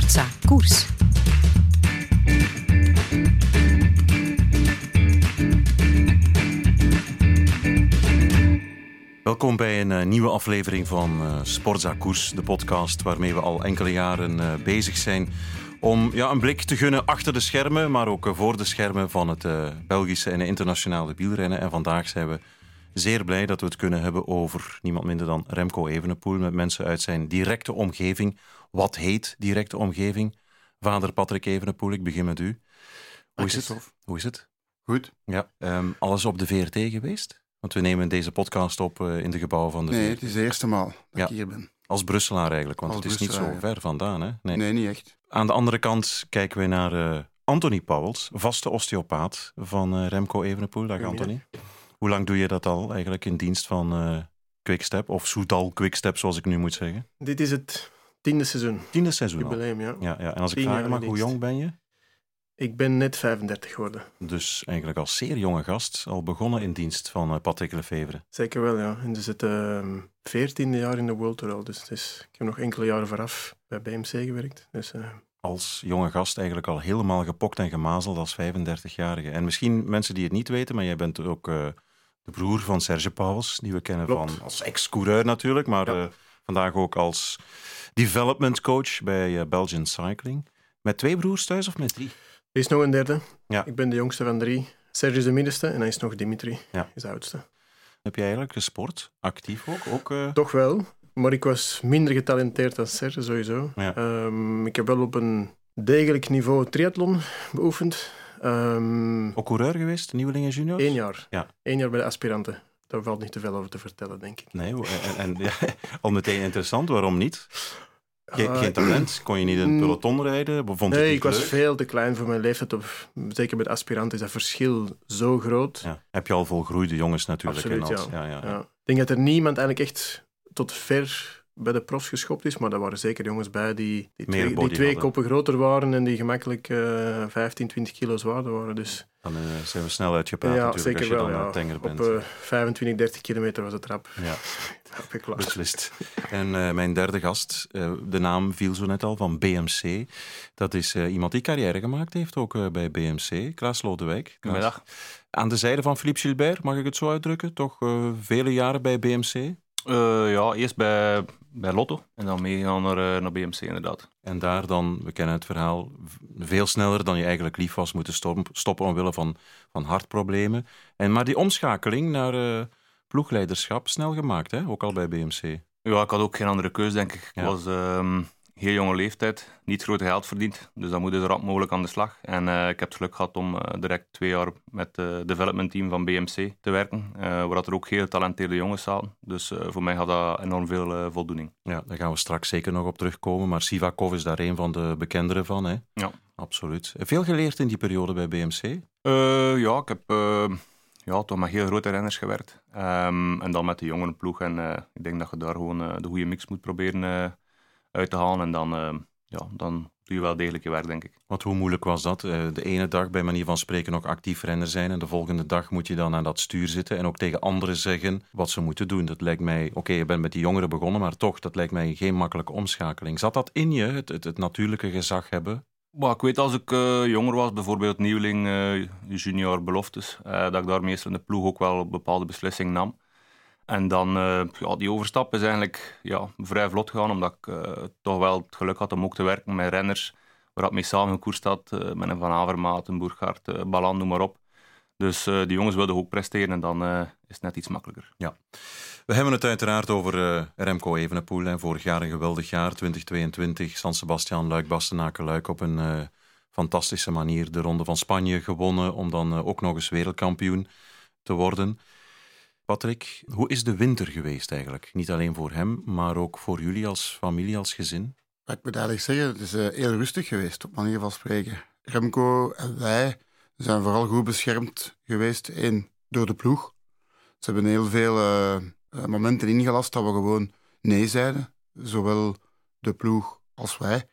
Sportza Koers. Welkom bij een uh, nieuwe aflevering van uh, Sportza Koers, de podcast waarmee we al enkele jaren uh, bezig zijn om ja, een blik te gunnen achter de schermen, maar ook voor de schermen van het Belgische en internationale wielrennen. En vandaag zijn we zeer blij dat we het kunnen hebben over niemand minder dan Remco Evenepoel met mensen uit zijn directe omgeving. Wat heet directe omgeving? Vader Patrick Evenepoel, ik begin met u. Hoe is het? Hoe is het? Goed. Ja, um, alles op de VRT geweest? Want we nemen deze podcast op uh, in de gebouwen van de nee, VRT. Nee, het is de eerste maal dat ja. ik hier ben. Als Brusselaar eigenlijk, want Als het is niet zo ver vandaan. Hè? Nee. nee. niet echt. Aan de andere kant kijken we naar uh, Anthony Pauwels, vaste osteopaat van uh, Remco Evenepoel. Dag Anthony. Hoe lang doe je dat al eigenlijk in dienst van uh, Quickstep? Of Soudal Quickstep, zoals ik nu moet zeggen? Dit is het tiende seizoen. Tiende seizoen Jubileum, ja. ja. ja. En als ik vragen mag, hoe jong ben je? Ik ben net 35 geworden. Dus eigenlijk als zeer jonge gast al begonnen in dienst van uh, Patrick Lefevre. Zeker wel, ja. En dus het veertiende uh, jaar in de World Tour al. Dus, dus, ik heb nog enkele jaren vooraf bij BMC gewerkt. Dus, uh... Als jonge gast eigenlijk al helemaal gepokt en gemazeld als 35-jarige. En misschien mensen die het niet weten, maar jij bent ook de broer van Serge Pauwels, die we kennen Klopt. van als ex-coureur natuurlijk, maar ja. vandaag ook als development coach bij Belgian Cycling. Met twee broers thuis of met drie? Er is nog een derde. Ja. Ik ben de jongste van drie. Serge is de middenste en hij is nog Dimitri, ja. is de oudste. Heb jij eigenlijk gesport? Actief ook? ook uh... Toch wel, maar ik was minder getalenteerd dan Serge sowieso. Ja. Um, ik heb wel op een degelijk niveau triathlon beoefend. Um, ook coureur geweest, nieuwelingen juniors? Eén jaar. Ja. Eén jaar bij de aspiranten. Daar valt niet te veel over te vertellen, denk ik. Nee, en, en ja, al meteen interessant, waarom niet? Uh, geen talent? Kon je niet een peloton rijden? Vond nee, het ik was leuk? veel te klein voor mijn leeftijd. Of, zeker bij de aspirant is dat verschil zo groot. Ja. Heb je al volgroeide jongens natuurlijk. Absoluut, en als, ja. Ja, ja. ja. Ik denk dat er niemand eigenlijk echt tot ver bij de profs geschopt is, maar er waren zeker jongens bij die, die Meer twee, die twee koppen groter waren en die gemakkelijk uh, 15, 20 kilo zwaarder waren. Dus. Dan uh, zijn we snel uitgepraat ja, natuurlijk zeker als je wel, dan ja. tenger bent. Op uh, 25, 30 kilometer was het trap. Ja. Klaar. Beslist. En uh, mijn derde gast, uh, de naam viel zo net al, van BMC. Dat is uh, iemand die carrière gemaakt heeft, ook bij BMC. Klaas Lodewijk. Goedemiddag. Aan de zijde van Philippe Gilbert, mag ik het zo uitdrukken? Toch vele jaren bij BMC? ja, eerst bij, bij Lotto en dan meegegaan naar, naar BMC inderdaad. En daar dan, we kennen het verhaal, veel sneller dan je eigenlijk lief was moeten stoppen omwille van, van hartproblemen. En, maar die omschakeling naar ploegleiderschap snel gemaakt, hè? ook al bij BMC. Ja, ik had ook geen andere keus, denk ik. Ik Ja. was um, heel jonge leeftijd, niet groot geld verdiend, dus dan moet je zo rap mogelijk aan de slag. En uh, ik heb het geluk gehad om uh, direct twee jaar met het development team van BMC te werken, waar er ook heel getalenteerde jongens zaten. Dus voor mij had dat enorm veel voldoening. Ja, daar gaan we straks zeker nog op terugkomen, maar Sivakov is daar een van de bekenderen van, hè? Ja. Absoluut. Veel geleerd in die periode bij BMC? ja, ik heb ja, toch met heel grote renners gewerkt. Um, en dan met de jongere ploeg. En uh, ik denk dat je daar gewoon uh, de goede mix moet proberen uh, uit te halen. En dan, ja, dan doe je wel degelijk je werk, denk ik. Want hoe moeilijk was dat? de ene dag bij manier van spreken nog actief renner zijn. En de volgende dag moet je dan aan dat stuur zitten. En ook tegen anderen zeggen wat ze moeten doen. Dat lijkt mij, oké, okay, je bent met die jongeren begonnen. Maar toch, dat lijkt mij geen makkelijke omschakeling. Zat dat in je, het, het, het natuurlijke gezag hebben? Maar ik weet als ik uh, jonger was, bijvoorbeeld nieuweling, uh, junior beloftes, uh, dat ik daar meestal in de ploeg ook wel een bepaalde beslissing nam. En dan, ja, die overstap is eigenlijk ja, vrij vlot gegaan, omdat ik toch wel het geluk had om ook te werken met renners waar ik mee samen gekoerst had, met een Van Avermaat, een Boergaard, Balan, noem maar op. Dus die jongens wilden ook presteren en dan is het net iets makkelijker. Ja. We hebben het uiteraard over Remco Evenepoel. Vorig jaar een geweldig jaar, 2022. San Sebastian, Luik, Bastenaken, Luik op een fantastische manier de Ronde van Spanje gewonnen. Om dan ook nog eens wereldkampioen te worden. Patrick, hoe is de winter geweest eigenlijk? Niet alleen voor hem, maar ook voor jullie als familie, als gezin? Ik moet eigenlijk zeggen, het is heel rustig geweest, op manier van spreken. Remco en wij zijn vooral goed beschermd geweest. Eén, door de ploeg. Ze hebben heel veel uh, momenten ingelast dat we gewoon nee zeiden. Zowel de ploeg als wij.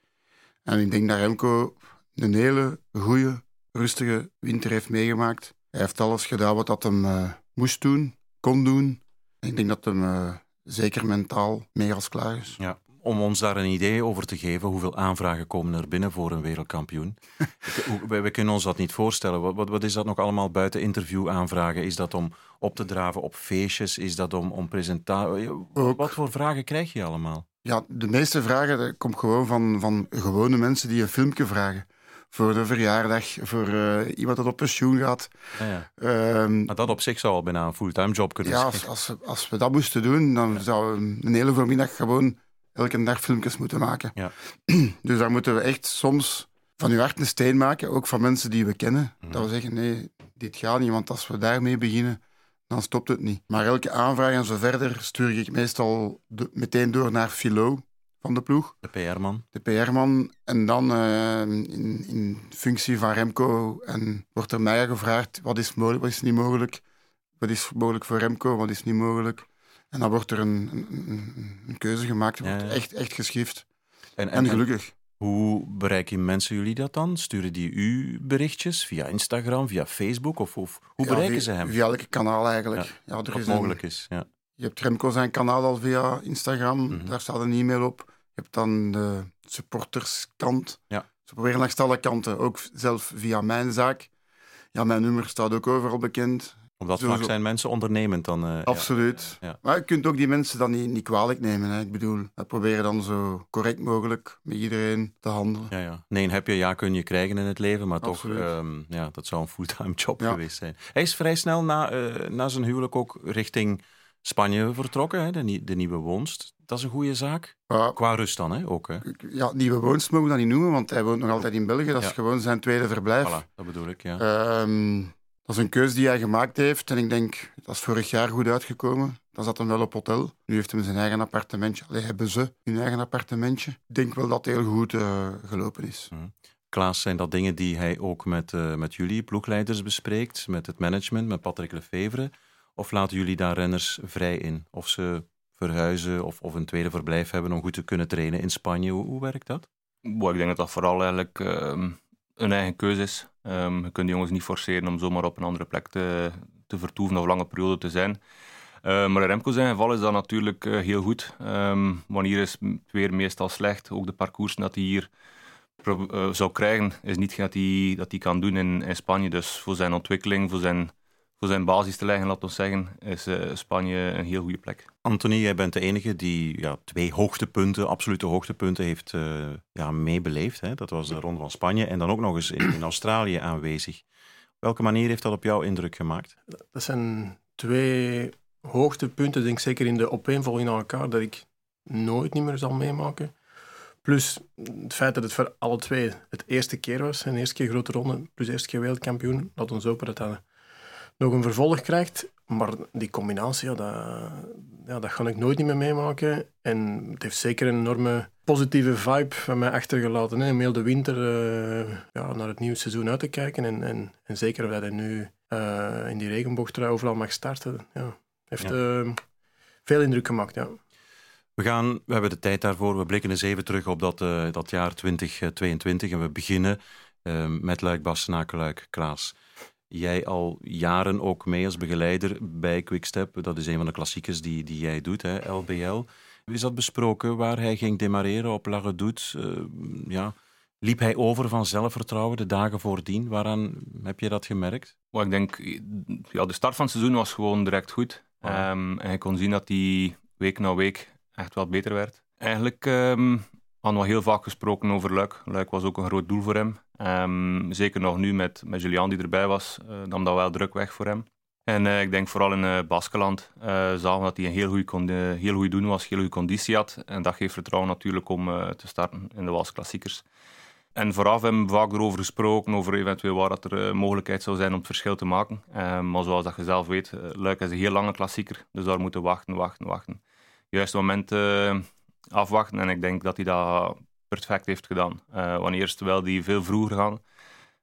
En ik denk dat Remco een hele goede, rustige winter heeft meegemaakt. Hij heeft alles gedaan wat dat hem moest doen, kon doen. En ik denk dat hem uh, zeker mentaal meer als klaar is. Ja. om ons daar een idee over te geven, hoeveel aanvragen komen er binnen voor een wereldkampioen? we, we, kunnen ons dat niet voorstellen. Wat, wat, wat, is dat nog allemaal buiten interviewaanvragen? Is dat om op te draven op feestjes? Is dat om, om presentatie? Wat voor vragen krijg je allemaal? Ja, de meeste vragen dat komt gewoon van, van gewone mensen die een filmpje vragen voor de verjaardag, voor uh, iemand dat op pensioen gaat. Ja, ja. Um, maar dat op zich zou al bijna een fulltime job kunnen zijn. Ja, als, als, als, we dat moesten doen, dan ja. zouden we een hele voormiddag gewoon elke dag filmpjes moeten maken. Ja. Dus daar moeten we echt soms van uw hart een steen maken, ook van mensen die we kennen. Mm. Dat we zeggen, nee, dit gaat niet, want als we daarmee beginnen, dan stopt het niet. Maar elke aanvraag en zo verder stuur ik meestal meteen door naar Philo van de ploeg. De PR-man. De PR-man. En dan uh, in, in, functie van Remco en wordt er mij gevraagd wat is mogelijk, wat is niet mogelijk. Wat is mogelijk voor Remco, wat is niet mogelijk. En dan wordt er een, een, een keuze gemaakt, wordt ja, ja. echt, echt geschift. En, en, en gelukkig. Hoe bereiken mensen jullie dat dan? Sturen die u berichtjes via Instagram, via Facebook? Of, of hoe ja, bereiken via, ze hem? Via elk kanaal eigenlijk. Ja, er is mogelijk een, is. Ja. Je hebt Remco zijn kanaal al via Instagram, mm -hmm. daar staat een e-mail op. Je hebt dan de supporterskant. Ja. Ze proberen langs alle kanten, ook zelf via mijn zaak. Ja, mijn nummer staat ook overal bekend. Op dat vlak zijn mensen ondernemend dan. Uh, Absoluut. Ja. Maar je kunt ook die mensen dan niet, niet kwalijk nemen. Hè. Ik bedoel, we proberen dan zo correct mogelijk met iedereen te handelen. Ja, ja. Nee, heb je ja kun je krijgen in het leven, maar Absoluut. toch, um, ja, dat zou een fulltime job geweest zijn. Hij is vrij snel na, uh, na zijn huwelijk ook richting Spanje vertrokken, hè, de, de nieuwe woonst. Dat is een goede zaak. Ja. Qua rust dan, hè, ook. Hè? Ja, nieuwe woonst mogen we dat niet noemen, want hij woont nog altijd in België. Dat is gewoon zijn tweede verblijf. Voilà, dat bedoel ik, ja. Um, dat is een keuze die hij gemaakt heeft. En ik denk, dat is vorig jaar goed uitgekomen. Dan zat hem wel op hotel. Nu heeft hij zijn eigen appartementje. Allee, hebben ze hun eigen appartementje. Ik denk wel dat het heel goed uh, gelopen is. Mm. Klaas, zijn dat dingen die hij ook met, uh, met jullie ploegleiders bespreekt? Met het management, met Patrick Lefevre? Of laten jullie daar renners vrij in? Of ze verhuizen of, of een tweede verblijf hebben om goed te kunnen trainen in Spanje? Hoe, hoe werkt dat? Ik denk dat dat vooral eigenlijk uh, een eigen keuze is. Um, je kunt de jongens niet forceren om zomaar op een andere plek te, te vertoeven of lange periode te zijn. Uh, maar in Remco zijn geval is dat natuurlijk uh, heel goed. Um, wanneer is het weer meestal slecht? Ook de parcours dat hij hier uh, zou krijgen, is niet dat hij, dat hij kan doen in Spanje. Dus voor zijn ontwikkeling, voor zijn voor zijn basis te leggen, laten we zeggen, is uh, Spanje een heel goede plek. Anthony, jij bent de enige die ja, twee hoogtepunten, absolute hoogtepunten, heeft uh, ja, meebeleefd. Hè? Dat was de Ronde van Spanje en dan ook nog eens in, in Australië aanwezig. Op welke manier heeft dat op jou indruk gemaakt? Dat zijn twee hoogtepunten, denk ik zeker in de opeenvolging aan elkaar, dat ik nooit niet meer zal meemaken. Plus het feit dat het voor alle twee het eerste keer was, een eerste keer grote ronde, plus eerste keer wereldkampioen, laat ons hopen dat dat nog een vervolg krijgt. Maar die combinatie, ja, dat, ja, dat ga ik nooit meer meemaken. En het heeft zeker een enorme positieve vibe van mij achtergelaten. Hè. Om heel de winter uh, ja, naar het nieuwe seizoen uit te kijken. En, en, en zeker dat hij nu uh, in die regenboogtrui overal mag starten. Ja, heeft ja. Uh, veel indruk gemaakt, ja. We, gaan, we hebben de tijd daarvoor. We blikken eens even terug op dat, dat jaar 2022. En we beginnen met Luik, Bastenaken, Klaas jij al jaren ook mee als begeleider bij Quickstep. Dat is een van de klassiekers die, die jij doet, hè, LBL. Is dat besproken waar hij ging demareren op La Redoute? Uh, ja. Liep hij over van zelfvertrouwen de dagen voordien? Waaraan heb je dat gemerkt? Well, ik denk, ja, de start van het seizoen was gewoon direct goed. Um, en je kon zien dat hij week na week echt wel beter werd. Eigenlijk um, hadden we heel vaak gesproken over Luik. Luik was ook een groot doel voor hem. Um, zeker nog nu met, met Julian die erbij was, uh, nam dat wel druk weg voor hem. En uh, ik denk vooral in uh, Baskeland zagen we dat hij een heel goede heel doen was, heel goede conditie had. En dat geeft vertrouwen natuurlijk om te starten in de Wals Klassiekers. En vooraf hebben we vaak erover gesproken, over eventueel waar dat er mogelijkheid zou zijn om het verschil te maken. Ehm, maar zoals dat je zelf weet, Luik is een heel lange klassieker. Dus daar moeten we wachten, wachten, wachten. Juist moment afwachten. En ik denk dat hij dat perfect heeft gedaan. Uh, wanneer wel die veel vroeger gaan.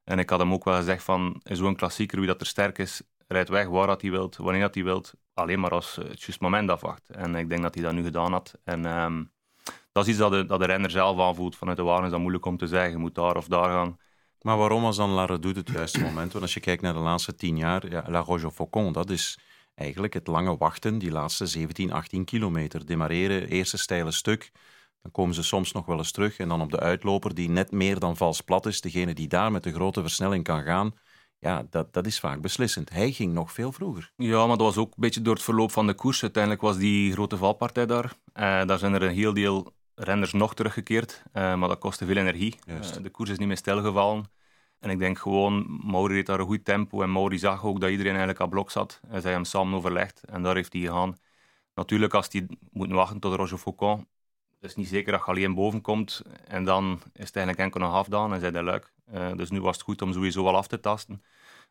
En ik had hem ook wel gezegd van, zo'n klassieker, wie dat er sterk is, rijdt weg waar dat hij wilt, wanneer dat hij wilt. Alleen maar als het juist moment afwacht. En ik denk dat hij dat nu gedaan had. En um, dat is iets dat de, renner zelf aanvoelt. Vanuit de waan is dat moeilijk om te zeggen. Je moet daar of daar gaan. Maar waarom was dan La Redoute het juiste moment? Want als je kijkt naar de laatste tien jaar, ja, La Roche-Faucon, dat is eigenlijk het lange wachten, die laatste 17, 18 kilometer. Demareren, eerste steile stuk, Dan komen ze soms nog wel eens terug en dan op de uitloper die net meer dan vals plat is, degene die daar met de grote versnelling kan gaan, ja, dat, dat is vaak beslissend. Hij ging nog veel vroeger. Ja, maar dat was ook een beetje door het verloop van de koers. Uiteindelijk was die grote valpartij daar. Uh, daar zijn er een heel deel renners nog teruggekeerd, uh, maar dat kostte veel energie. Uh, de koers is niet meer stilgevallen. En ik denk gewoon, Mauri reed daar een goed tempo en Mauri zag ook dat iedereen eigenlijk aan blok zat. En zij hem samen overlegd en daar heeft hij gegaan. Natuurlijk, als hij moet wachten tot Roger Faucon, het is niet zeker dat je alleen boven komt en dan is het eigenlijk enkel nog afdaan en zij de luik. Uh, dus nu was het goed om sowieso wel af te tasten.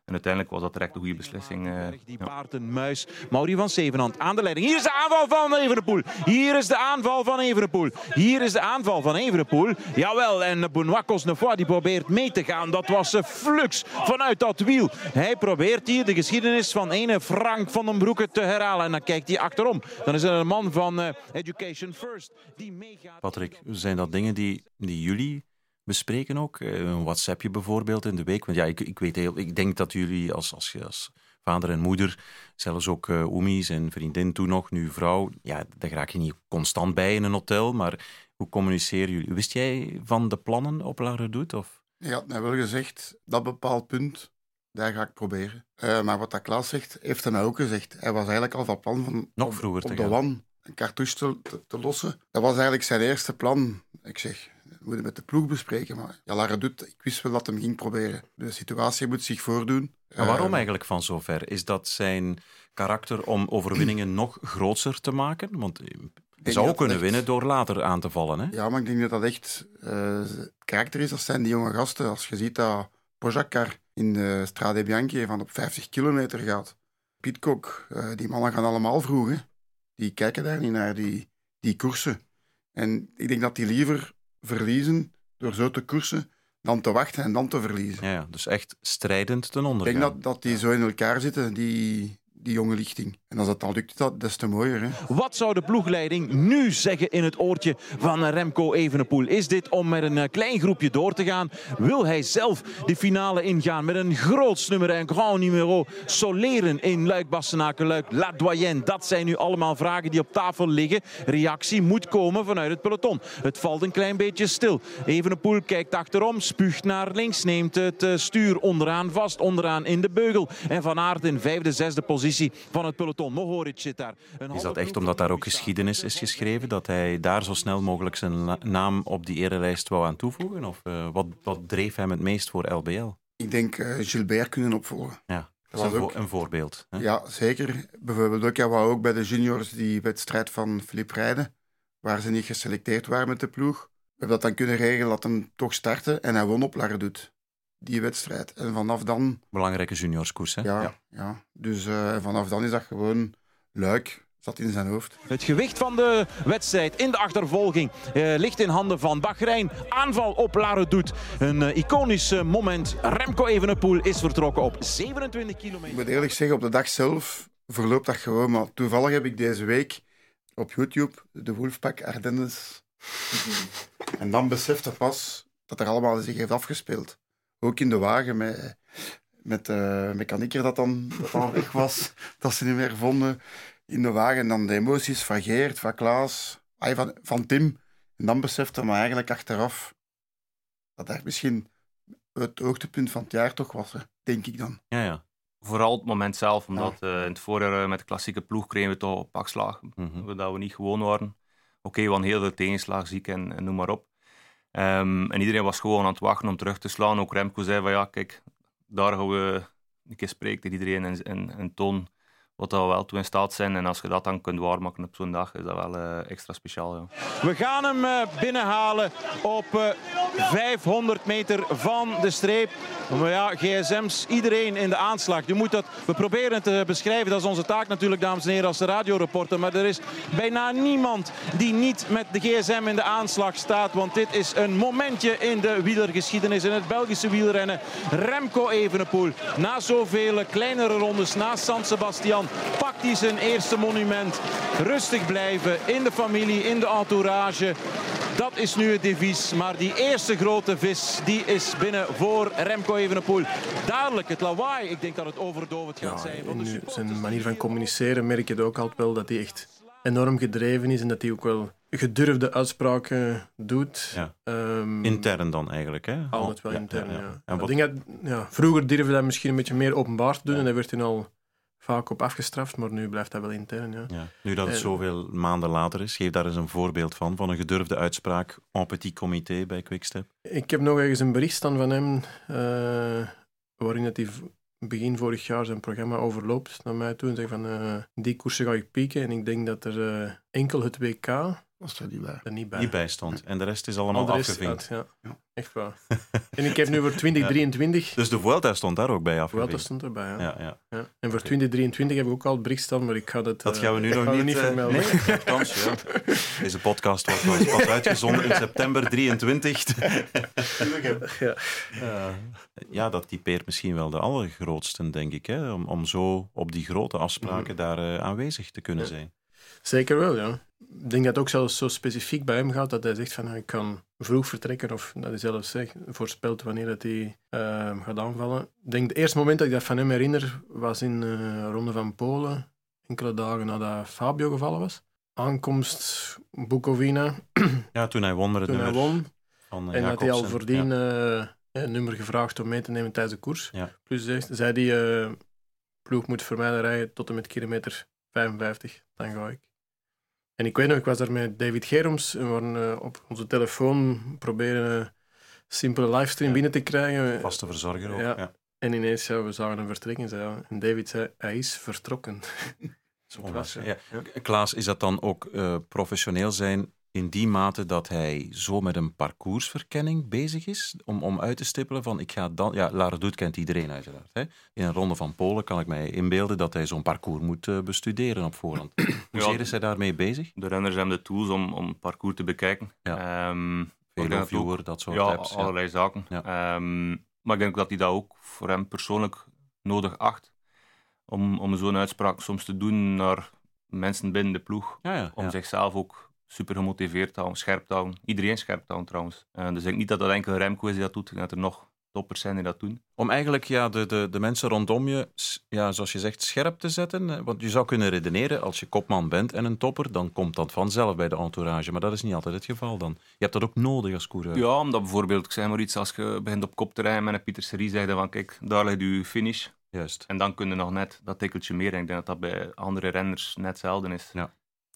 En uiteindelijk was dat direct een goede beslissing. Uh, die een muis. Mauri van Zevenhand aan de leiding. Hier is de aanval van Evenepoel. Hier is de aanval van Evenepoel. Hier is de aanval van Evenepoel. Jawel, en Benoit Cosnefoy die probeert mee te gaan. Dat was een flux vanuit dat wiel. Hij probeert hier de geschiedenis van ene Frank van den Broeke te herhalen. En dan kijkt hij achterom. Dan is er een man van uh, Education First die meegaat. Patrick, zijn dat dingen die, die jullie bespreken ook? Eh, een WhatsAppje bijvoorbeeld in de week? Want ja, ik, ik, weet heel, ik denk dat jullie als, als, als vader en moeder, zelfs ook uh, Oemi, zijn vriendin toen nog, nu vrouw, ja, daar raak je niet constant bij in een hotel, maar hoe communiceren jullie? Wist jij van de plannen op La Redoute? Of? Je had mij wel gezegd, dat bepaald punt, daar ga ik proberen. Uh, maar wat dat Klaas zegt, heeft hij mij ook gezegd. Hij was eigenlijk al van plan van Nog vroeger op, de wan een cartouche te, te, te lossen. Dat was eigenlijk zijn eerste plan. Ik zeg, we moeten met de ploeg bespreken. Maar ja, Lara doet, ik wist wel dat hem ging proberen. De situatie moet zich voordoen. Maar waarom Uh, eigenlijk van zover? Is dat zijn karakter om overwinningen nog groter te maken? Want hij denk zou kunnen echt- winnen door later aan te vallen. Hè? Ja, maar ik denk dat dat echt eh, het karakter is. Dat zijn die jonge gasten. Als je ziet dat Pogacar in de Strade Bianchi van op 50 kilometer gaat. Pitcock, eh, die mannen gaan allemaal vroeg. Hè. Die kijken daar niet naar, die, die koersen. En ik denk dat die liever verliezen door zo te koersen dan te wachten en dan te verliezen. Ja, ja, dus echt strijdend ten onder. Ik denk dat, dat die zo in elkaar zitten, die, die jonge lichting. En als dat dan lukt, dat des te mooier. Hè. Wat zou de ploegleiding nu zeggen in het oortje van Remco Evenepoel? Is dit om met een eh, klein groepje door te gaan? Wil hij zelf de finale ingaan met een groot nummer, een grand numero, soleren in Luik, Bastenaken, Luik, La Doyenne? Dat zijn nu allemaal vragen die op tafel liggen. Reactie moet komen vanuit het peloton. Het valt een klein beetje stil. Evenepoel kijkt achterom, spuugt naar links, neemt het eh, stuur onderaan vast, onderaan in de beugel. En Van Aert in vijfde, zesde positie van het peloton. Mohoric zit daar. Een Is dat echt omdat daar ook geschiedenis is geschreven? Dat hij daar zo snel mogelijk zijn na- naam op die erelijst wou aan toevoegen? Of eh, wat, wat dreef hem het meest voor LBL? Ik denk eh, Gilbert kunnen opvolgen. Ja, dat was is een, vo- ook- een voorbeeld. Hè? Ja, zeker. Bijvoorbeeld ook, ja, wat ook bij de juniors die wedstrijd van Philippe Rijden, waar ze niet geselecteerd waren met de ploeg. We hebben dat dan kunnen regelen dat hem toch startte en hij won op Larredoet, die wedstrijd. En vanaf dan, Belangrijke juniorskoers. Hè? ja, ja. dus eh, vanaf dan is dat gewoon luik, zat in zijn hoofd. Het gewicht van de wedstrijd in de achtervolging eh, ligt in handen van Bahrein. Aanval op Laredoet. Een eh, iconisch moment. Remco Evenepoel is vertrokken op 27 Ik kilometer. moet eerlijk zeggen, op de dag zelf verloopt dat gewoon. Maar toevallig heb ik deze week op YouTube de Wolfpack Ardennes. En dan besefte pas dat er allemaal zich heeft afgespeeld. Ook in de wagen met, met de mechanieker dat dan, dat dan weg was, dat ze niet meer vonden. In de wagen en dan de emoties van Geert, van Klaas, van, van Tim. En dan besefte me eigenlijk achteraf dat dat misschien het hoogtepunt van het jaar toch was, denk ik dan. Ja, ja. Vooral het moment zelf, omdat eh, in het voorjaar eh, met de klassieke ploeg kregen we toch pakslagen. Mhm. Dat we niet gewoon waren. Oké, we hadden heel veel tegenslag, ziek en, en noem maar op. Ehm, en iedereen was gewoon aan het wachten om terug te slaan. Ook Remco zei van ja, kijk, daar gaan we een keer spreken tegen iedereen en, en, en toon wat we wel toe in staat zijn. En als je dat dan kunt waarmaken op zo'n dag, is dat wel eh, extra speciaal. We gaan hem eh, binnenhalen op eh, 500 meter van de streep. Maar ja, gsm's, iedereen in de aanslag. Je moet dat, we proberen het te beschrijven, dat is onze taak natuurlijk, dames en heren, als de radioreporter. Maar er is bijna niemand die niet met de gsm in de aanslag staat. Want dit is een momentje in de wielergeschiedenis, in het Belgische wielrennen. Remco Evenepoel, na zoveel kleinere rondes, na San Sebastian, pakt hij zijn eerste monument. Rustig blijven, in de familie, in de entourage. Dat is nu het devies. Maar die eerste grote vis, die is binnen voor Remco Evenepoel. Dadelijk, het lawaai. Ik denk dat het overdovend gaat Ja, zijn. Supporters. zijn manier van communiceren merk je het ook altijd wel dat hij echt enorm gedreven is en dat hij ook wel gedurfde uitspraken doet. Ja. Ehm, Intern dan eigenlijk, hè? Altijd wel Ja, intern, ja. ja, En Ik wat- denk dat, ja, vroeger durfde dat misschien een beetje meer openbaar te doen Ja. en daar werd hij al vaak op afgestraft, maar nu blijft dat wel intern. Ja. Ja. Nu dat het En- zoveel maanden later is, geef daar eens een voorbeeld van, van een gedurfde uitspraak en petit comité bij Quickstep. Ik heb nog ergens een bericht staan van hem, eh, waarin het hij begin vorig jaar zijn programma overloopt naar mij toe en zegt van eh, die koersen ga ik pieken en ik denk dat er eh, enkel het WK Was er niet bij. er niet bij bijstand. En de rest is allemaal Al de rest afgevinkt. uit, ja. Ja. Echt waar. en ik heb nu voor 2023... Dus de Vuelta stond daar ook bij afgevinkt. dat stond erbij, ja. Ja, ja. Ja. En voor 2023 heb ik ook al het bericht staan, maar ik ga dat... Dat eh, gaan we nu nog we niet, eh, vermelden. nee. Deze podcast wordt pas, pas uitgezonden in september 23. ja. Ja. ja, dat typeert misschien wel de allergrootste, denk ik. Hè? Om, om zo op die grote afspraken daar eh, aanwezig te kunnen Ja. zijn. Zeker wel, ja. Ik denk dat het ook zelfs zo specifiek bij hem gaat dat hij zegt van ik kan vroeg vertrekken of dat hij zelf zegt, voorspelt wanneer dat hij eh, gaat aanvallen. Ik denk het eerste moment dat ik dat van hem herinner was in de Ronde van Polen, enkele dagen nadat Fabio gevallen was. Aankomst Bukovina, Ja, toen hij won met het toen hij won. van eh, En had hij al voordien Ja. eh, een nummer gevraagd om mee te nemen tijdens de koers. Ja. Plus zegt, zei die eh, ploeg moet voor mij rijden tot en met kilometer 55, dan ga ik. En ik weet nog, ik was daar met David Geroms en we waren eh, op onze telefoon proberen een simpele livestream binnen te krijgen. Vaste verzorger ook. Ja. En ineens, ja, we zagen hem vertrekken. Zei. En David zei, hij is vertrokken. Zo ja. ja. Klaas, is dat dan ook eh, professioneel zijn in die mate dat hij zo met een parcoursverkenning bezig is? Om, om uit te stippelen van, ik ga dan... Ja, Laredoet kent iedereen uiteraard. Hè? In een ronde van Polen kan ik mij inbeelden dat hij zo'n parcours moet eh, bestuderen op voorhand. Hoezeer Ja. is hij daarmee bezig? De renners hebben de tools om, om het parcours te bekijken. Ja. Ehm, dat ook- Veloviewer, dat soort ja, apps. Ja. allerlei zaken. Ja. Ehm, maar ik denk dat hij dat ook voor hem persoonlijk nodig acht. Om, om zo'n uitspraak soms te doen naar mensen binnen de ploeg. Om zichzelf ook super gemotiveerd houden, scherp houden. Iedereen scherp houden trouwens. Eh, dus ik denk niet dat dat enkel Remco is die dat doet. Ik denk dat er nog toppers zijn die dat doen. Om eigenlijk ja, de, de, de mensen rondom je, ja, zoals je zegt, scherp te zetten. Want je zou kunnen redeneren, als je kopman bent en een topper, dan komt dat vanzelf bij de entourage. Maar dat is niet altijd het geval dan. Je hebt dat ook nodig als coureur. Ja, omdat bijvoorbeeld, ik zeg maar iets, als je begint op kop te rijden met een Pieter Serie, zeg je van kijk, daar ligt je finish. Juist. En dan kun je nog net dat tikkeltje meer. En ik denk dat dat bij andere renners net zelden is.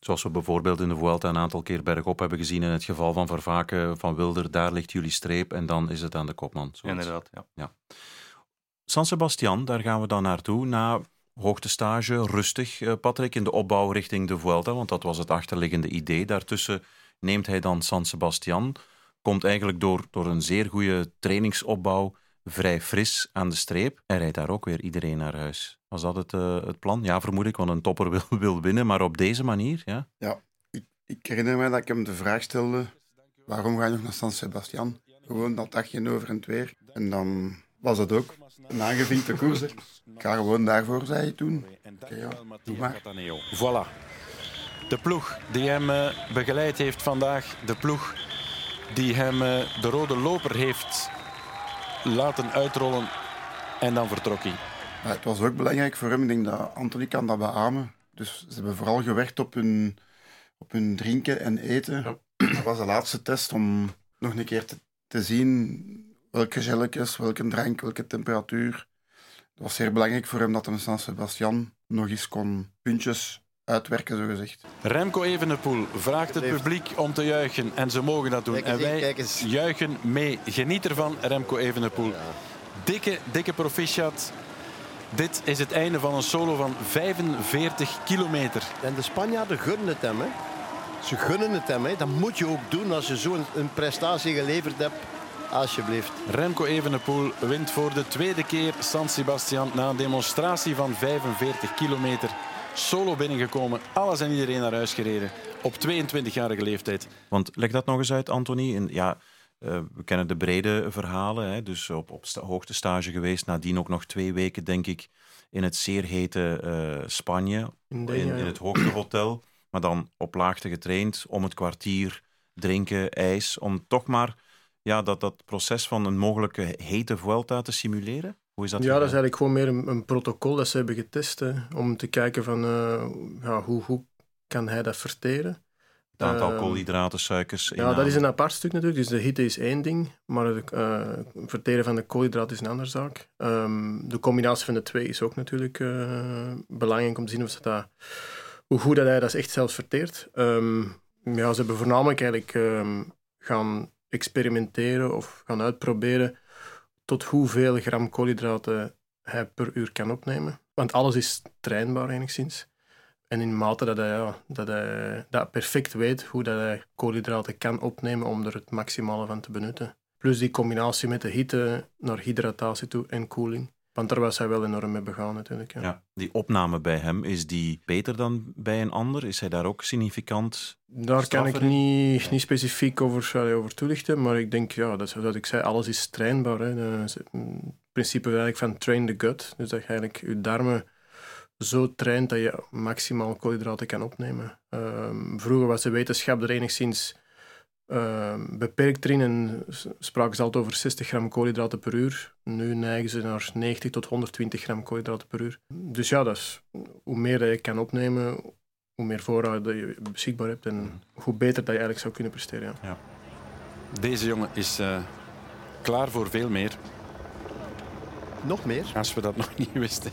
Zoals we bijvoorbeeld in de Vuelta een aantal keer bergop hebben gezien in het geval van Vervaken, van Wilder, daar ligt jullie streep en dan is het aan de kopman. Inderdaad, ja. San Sebastian, daar gaan we dan naartoe. Na hoogtestage, rustig, eh, Patrick, in de opbouw richting de Vuelta, want dat was het achterliggende idee. Daartussen neemt hij dan San Sebastian, komt eigenlijk door, door een zeer goede trainingsopbouw vrij fris aan de streep en rijdt daar ook weer iedereen naar huis. Was dat het, eh, het plan? Ja, vermoed ik, want een topper wil, wil winnen, maar op deze manier, ja. Ik, ik herinner me dat ik hem de vraag stelde: waarom ga je nog naar San Sebastian? Gewoon dat dagje over en weer. En dan was het ook een aangevinkte koers. hè. Ik ga gewoon daarvoor, zei hij toen. Oké, ja, doe maar. Voilà. De ploeg die hem eh, begeleid heeft vandaag. De ploeg die hem eh, de rode loper heeft laten uitrollen. En dan vertrok hij. Maar het was ook belangrijk voor hem. Ik denk dat Anthony kan dat beamen. Dus ze hebben vooral gewerkt op hun, op hun drinken en eten. Dat was de laatste test om nog een keer te, te zien welke gelletjes, welke drank, welke temperatuur. Het was zeer belangrijk voor hem dat hij in San Sebastian nog eens kon puntjes uitwerken, zogezegd. Remco Evenepoel vraagt het publiek om te juichen. En ze mogen dat doen. Kijk eens, en wij kijk eens. juichen mee. Geniet ervan, Remco Evenepoel. Dikke, dikke proficiat. Dit is het einde van een solo van 45 kilometer. En de Spanjaarden gunnen het hem. Hè. Ze gunnen het hem. Hè. Dat moet je ook doen als je zo'n een prestatie geleverd hebt. Alsjeblieft. Remco Evenepoel wint voor de tweede keer San Sebastian na een demonstratie van 45 kilometer. Solo binnengekomen, alles en iedereen naar huis gereden. Op 22-jarige leeftijd. Want leg dat nog eens uit, Anthony. En, ja, eh, we kennen de brede verhalen. Hè, dus op, op sta hoogtestage geweest. Nadien ook nog twee weken, denk ik, in het zeer hete eh, Spanje. In, In, in het hoogtehotel. Maar dan op laagte getraind. Om het kwartier drinken, ijs. Om toch maar ja, dat, dat proces van een mogelijke hete Vuelta te simuleren. Hoe is dat Ja, dat is eigenlijk gewoon meer een, een protocol dat ze hebben getest. Hè, om te kijken van eh, ja, hoe, hoe kan hij dat verteren. Het aantal Ehm, koolhydraten, suikers. Ja, dat is inname. een apart stuk natuurlijk. Dus de hitte is één ding, maar het eh, verteren van de koolhydraten is een andere zaak. Ehm, de combinatie van de twee is ook natuurlijk eh, belangrijk om te zien of ze dat, hoe goed dat hij dat echt zelfs verteert. Ehm, ja, ze hebben voornamelijk eigenlijk gaan experimenteren of gaan uitproberen tot hoeveel gram koolhydraten hij per uur kan opnemen. Want alles is trainbaar enigszins. En in mate dat hij, ja, dat hij dat perfect weet hoe dat hij koolhydraten kan opnemen om er het maximale van te benutten. Plus die combinatie met de hitte naar hydratatie toe en koeling. Want daar was hij wel enorm mee begaan natuurlijk. Ja. Ja, die opname bij hem, is die beter dan bij een ander? Is hij daar ook significant? Daar kan ik in? niet, niet specifiek over, over toelichten, maar ik denk, ja, dat wat ik zei, alles is trainbaar. Hè. Het principe eigenlijk van train the gut. Dus dat je eigenlijk je darmen zo traint dat je maximaal koolhydraten kan opnemen. Ehm, vroeger was de wetenschap er enigszins ehm, beperkt erin en spraken ze altijd over 60 gram koolhydraten per uur. Nu neigen ze naar 90 tot 120 gram koolhydraten per uur. Dus ja, dat is, hoe meer dat je kan opnemen, hoe meer voorraad dat je beschikbaar hebt en hoe beter dat je eigenlijk zou kunnen presteren. Ja. Deze jongen is eh, klaar voor veel meer, Nog meer? als we dat nog niet wisten.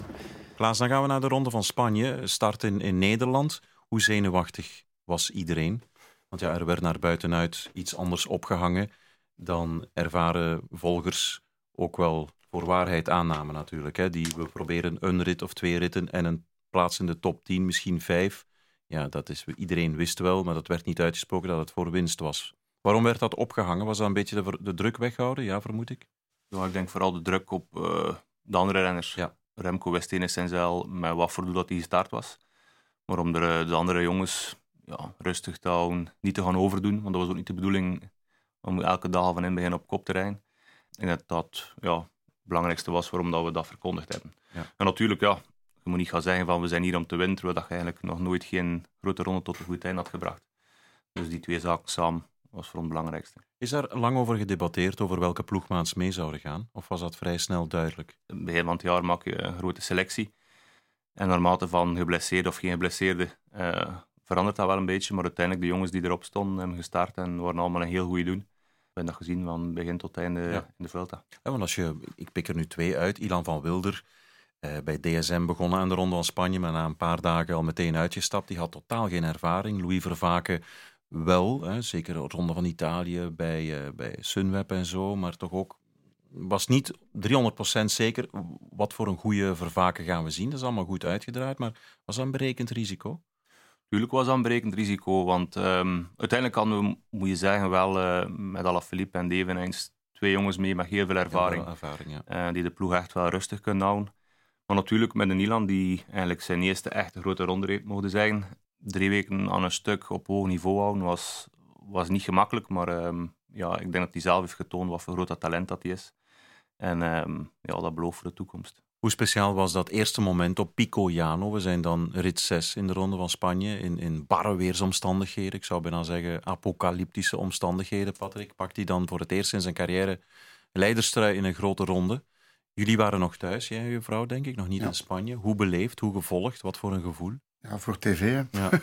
Klaas, dan gaan we naar de Ronde van Spanje. Start in, in Nederland. Hoe zenuwachtig was iedereen? Want ja, er werd naar buitenuit iets anders opgehangen dan ervaren volgers ook wel voor waarheid aannamen natuurlijk. Hè. Die, we proberen een rit of twee ritten en een plaats in de top 10, misschien vijf. Ja, dat is, iedereen wist wel, maar dat werd niet uitgesproken dat het voor winst was. Waarom werd dat opgehangen? Was dat een beetje de, druk weghouden? Ja, vermoed ik. Ja, ik denk vooral de druk op eh, de andere renners. Ja. Remco wist essentieel met wat voor doel dat hij gestart was. Maar om er, eh, de andere jongens ja, rustig te houden, niet te gaan overdoen, want dat was ook niet de bedoeling om elke dag van in begin op kop te rijden. Denk dat dat ja, het belangrijkste was waarom dat we dat verkondigd hebben. Ja. En natuurlijk, ja, je moet niet gaan zeggen van we zijn hier om te winnen, terwijl dat je eigenlijk nog nooit geen grote ronde tot een goed eind had gebracht. Dus die twee zaken samen was voor ons het belangrijkste. Is daar lang over gedebatteerd over welke ploegmaats mee zouden gaan? Of was dat vrij snel duidelijk? Begin van het jaar maak je een grote selectie. En naarmate van geblesseerde of geen geblesseerde eh, verandert dat wel een beetje. Maar uiteindelijk, de jongens die erop stonden, hebben gestart en waren allemaal een heel goede doen. We hebben dat gezien van begin tot einde Ja. in de Vuelta. Ja, want als je, ik pik er nu twee uit. Ilan van Wilder, eh, bij DSM begonnen aan de Ronde van Spanje, maar na een paar dagen al meteen uitgestapt. Die had totaal geen ervaring. Louis Vervaken wel, hè, zeker de Ronde van Italië bij, eh, bij Sunweb en zo, maar toch ook was niet 300% zeker wat voor een goede Vervaken gaan we zien. Dat is allemaal goed uitgedraaid, maar was dat een berekend risico? Tuurlijk was dat een berekend risico, want ehm, uiteindelijk hadden we, moet je zeggen, wel eh, met Alaphilippe en Deveneins twee jongens mee met heel veel ervaring. Ervaring ja. eh, die de ploeg echt wel rustig kunnen houden. Maar natuurlijk met een Milan die eigenlijk zijn eerste echte grote ronde heeft mogen zijn. Drie weken aan een stuk op hoog niveau houden was, was niet gemakkelijk, maar ehm, ja, ik denk dat hij zelf heeft getoond wat voor groot dat talent dat hij is. En ehm, ja, dat belooft voor de toekomst. Hoe speciaal was dat eerste moment op Pico Llano? We zijn dan rit 6 in de Ronde van Spanje, in, in barre weersomstandigheden. Ik zou bijna zeggen apocalyptische omstandigheden. Patrick pakt hij dan voor het eerst in zijn carrière leiderstrui in een grote ronde. Jullie waren nog thuis, jij en je vrouw denk ik, nog niet Ja. in Spanje. Hoe beleefd, hoe gevolgd, wat voor een gevoel? Ja, voor tv. Ja.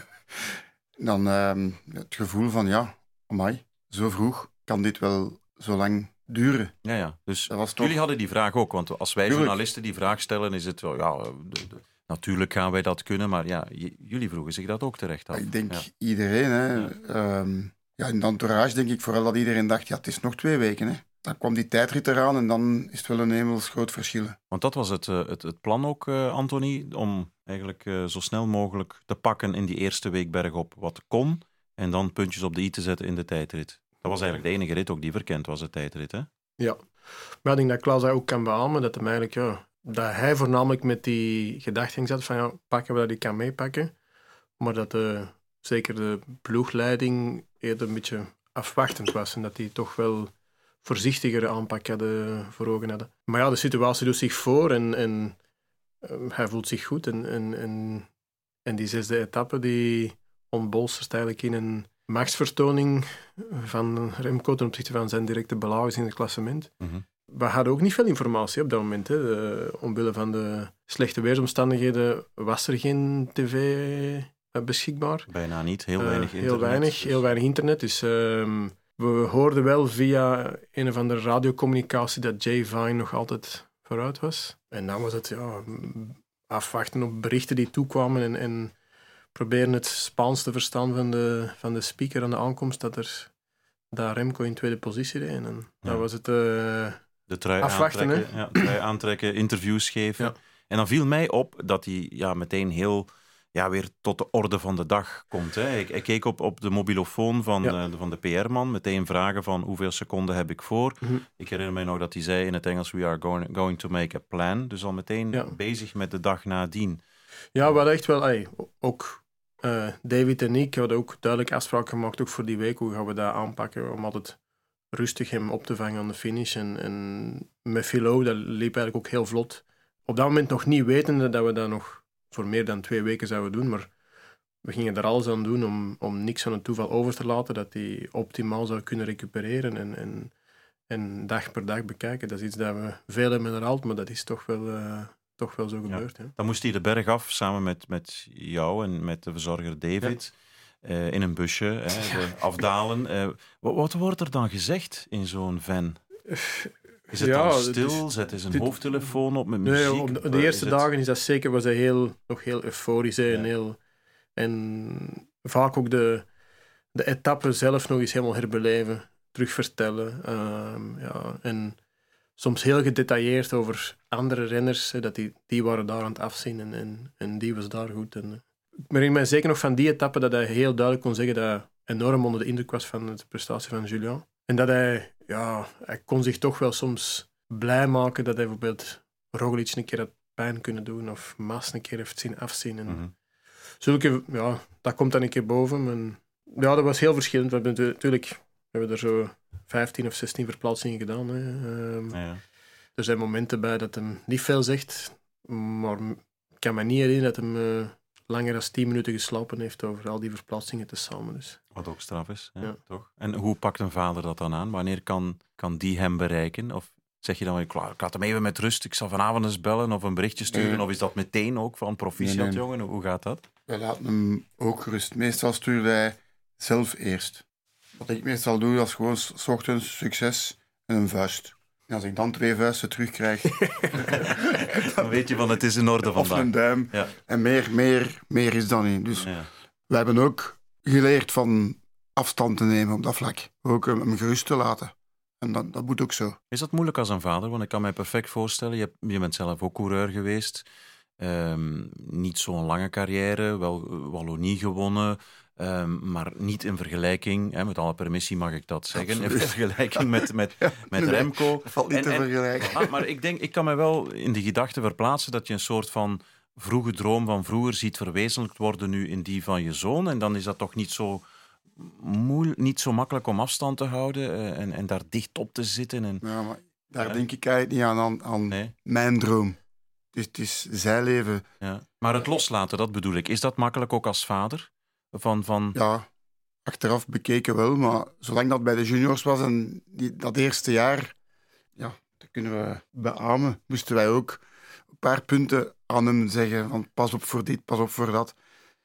Dan ehm, het gevoel van, ja, amai, zo vroeg kan dit wel zo lang duren. Ja, ja. Dus toch... jullie hadden die vraag ook, want als wij Tuurlijk. journalisten die vraag stellen, is het wel, ja, de- de- natuurlijk gaan wij dat kunnen, maar ja, jullie vroegen zich dat ook terecht af. Ik denk Ja. iedereen. Hè. Ja. Ehm, ja, in de entourage denk ik vooral dat iedereen dacht, ja, het is nog twee weken. Hè. Dan kwam die tijdrit eraan en dan is het wel een hemels groot verschil. Want dat was het, eh, het, het plan ook, eh Anthony, om eigenlijk eh, zo snel mogelijk te pakken in die eerste week bergop wat kon en dan puntjes op de i te zetten in de tijdrit. Dat was eigenlijk de enige rit ook die verkend was, de tijdrit. Hè? Ja. Maar ik denk dat Klaus dat ook kan beamen, dat, hem eigenlijk, ja, dat hij voornamelijk met die gedachte zat van ja, pakken we dat ik kan meepakken. Maar dat de, zeker de ploegleiding eerder een beetje afwachtend was en dat die toch wel voorzichtigere aanpak hadden voor ogen hadden. Maar ja, de situatie doet zich voor en, en eh, hij voelt zich goed. En, en, en, en die zesde etappe die ontbolstert eigenlijk in een machtsvertoning van Remco ten opzichte van zijn directe belagers in het klassement. Mhm. We hadden ook niet veel informatie op dat moment. Hè. De- omwille van de slechte weersomstandigheden was er geen tv eh, beschikbaar. Bijna niet, heel weinig heel internet. weinig, dus- heel weinig internet. Dus ehm, we hoorden wel via een of andere radiocommunicatie dat Jay Vine nog altijd vooruit was. En dan was het ja, afwachten op berichten die toekwamen en, en proberen het Spaans te verstaan van de, van de speaker aan de aankomst dat er daar Remco in tweede positie reed. En Ja. dan was het... eh, De trui Afwachten, aantrekken, ja, trui aantrekken, interviews geven. Ja. En dan viel mij op dat hij ja, meteen heel ja, weer tot de orde van de dag komt. Hè. Ik, ik keek op, op de mobilofoon van, Ja. eh, van de PR-man, meteen vragen van hoeveel seconden heb ik voor. Mhm. Ik herinner mij nog dat hij zei in het Engels, we are going, going to make a plan. Dus al meteen Ja. bezig met de dag nadien. Ja, we hadden echt wel, ey, ook eh, David en ik hadden ook duidelijk afspraken gemaakt, ook voor die week, hoe gaan we dat aanpakken, om altijd rustig hem op te vangen aan de finish. En, en met Philo, dat liep eigenlijk ook heel vlot. Op dat moment nog niet wetende dat we dat nog voor meer dan twee weken zouden doen, maar we gingen er alles aan doen om, om niks aan het toeval over te laten, dat hij optimaal zou kunnen recupereren en, en, en dag per dag bekijken. Dat is iets dat we veel hebben herhaald, maar dat is toch wel, eh, toch wel zo gebeurd. Hè. Dan moest hij de berg af samen met, met jou en met de verzorger David. eh, in een busje, hè, de afdalen. Eh, wat, wat wordt er dan gezegd in zo'n van? Is het Ja, dan stil? is- Zet zijn dit- hoofdtelefoon op met muziek? Nee, op de, eerste dagen is dat zeker, was hij heel, nog heel euforisch. hè, En, heel, en vaak ook de, de etappe zelf nog eens helemaal herbeleven, terugvertellen. ehm, ja, en soms heel gedetailleerd over andere renners, hè, dat die, die waren daar aan het afzien en, en, en die was daar goed. En, eh, ik herinner mij zeker nog van die etappe dat hij heel duidelijk kon zeggen dat hij enorm onder de indruk was van de prestatie van Julian. En dat hij, ja, hij kon zich toch wel soms blij maken dat hij bijvoorbeeld Roglic een keer had pijn kunnen doen of Maas een keer heeft zien afzien. En Mhm. zulke, ja, dat komt dan een keer boven. En, ja, dat was heel verschillend. We hebben natuurlijk we hebben er zo 15 of 16 verplaatsingen gedaan. Hè. Ehm, Ja, ja. Er zijn momenten bij dat hem niet veel zegt, maar ik kan me niet herinneren dat hem eh, langer dan 10 minuten geslapen heeft over al die verplaatsingen tezamen. Dus. Wat ook straf is, hè, Ja. toch? En hoe pakt een vader dat dan aan? Wanneer kan, kan die hem bereiken? Of zeg je dan klaar, ik laat hem even met rust, ik zal vanavond eens bellen of een berichtje sturen? Nee. Of is dat meteen ook van proficiat, Nee, nee. jongen? Hoe gaat dat? Wij laten hem ook gerust. Meestal stuurde hij zelf eerst. Wat ik meestal doe, dat is gewoon s s ochtends succes en een vuist. En als ik dan twee vuisten terugkrijg, Dan weet je van, het is in orde of vandaag. een duim, Ja. en meer, meer, meer is dan niet. Dus Ja. we hebben ook geleerd van afstand te nemen op dat vlak. Ook hem, hem gerust te laten. En dat, dat moet ook zo. Is dat moeilijk als een vader? Want ik kan mij perfect voorstellen, je, hebt, je bent zelf ook coureur geweest. Ehm, niet zo'n lange carrière, wel Wallonie gewonnen, ehm, maar niet in vergelijking, hè, met alle permissie mag ik dat zeggen, in vergelijking met, met, met nee, Remco. Dat valt niet En- te en- vergelijken. Ah, maar ik denk, ik kan me wel in de gedachte verplaatsen dat je een soort van vroege droom van vroeger ziet verwezenlijkt worden nu in die van je zoon. En dan is dat toch niet zo, moeilijk, niet zo makkelijk om afstand te houden eh, en, en daar dicht op te zitten. En, Ja, maar daar Ja. denk ik eigenlijk niet aan, aan, aan nee, mijn droom. Het is, het is zijn leven. ja. Maar het loslaten, dat bedoel ik. Is dat makkelijk ook als vader? Van, van, Ja, achteraf bekeken wel, maar zolang dat bij de juniors was en die, dat eerste jaar, ja, dat kunnen we beamen, moesten wij ook een paar punten aan hem zeggen van pas op voor dit, pas op voor dat.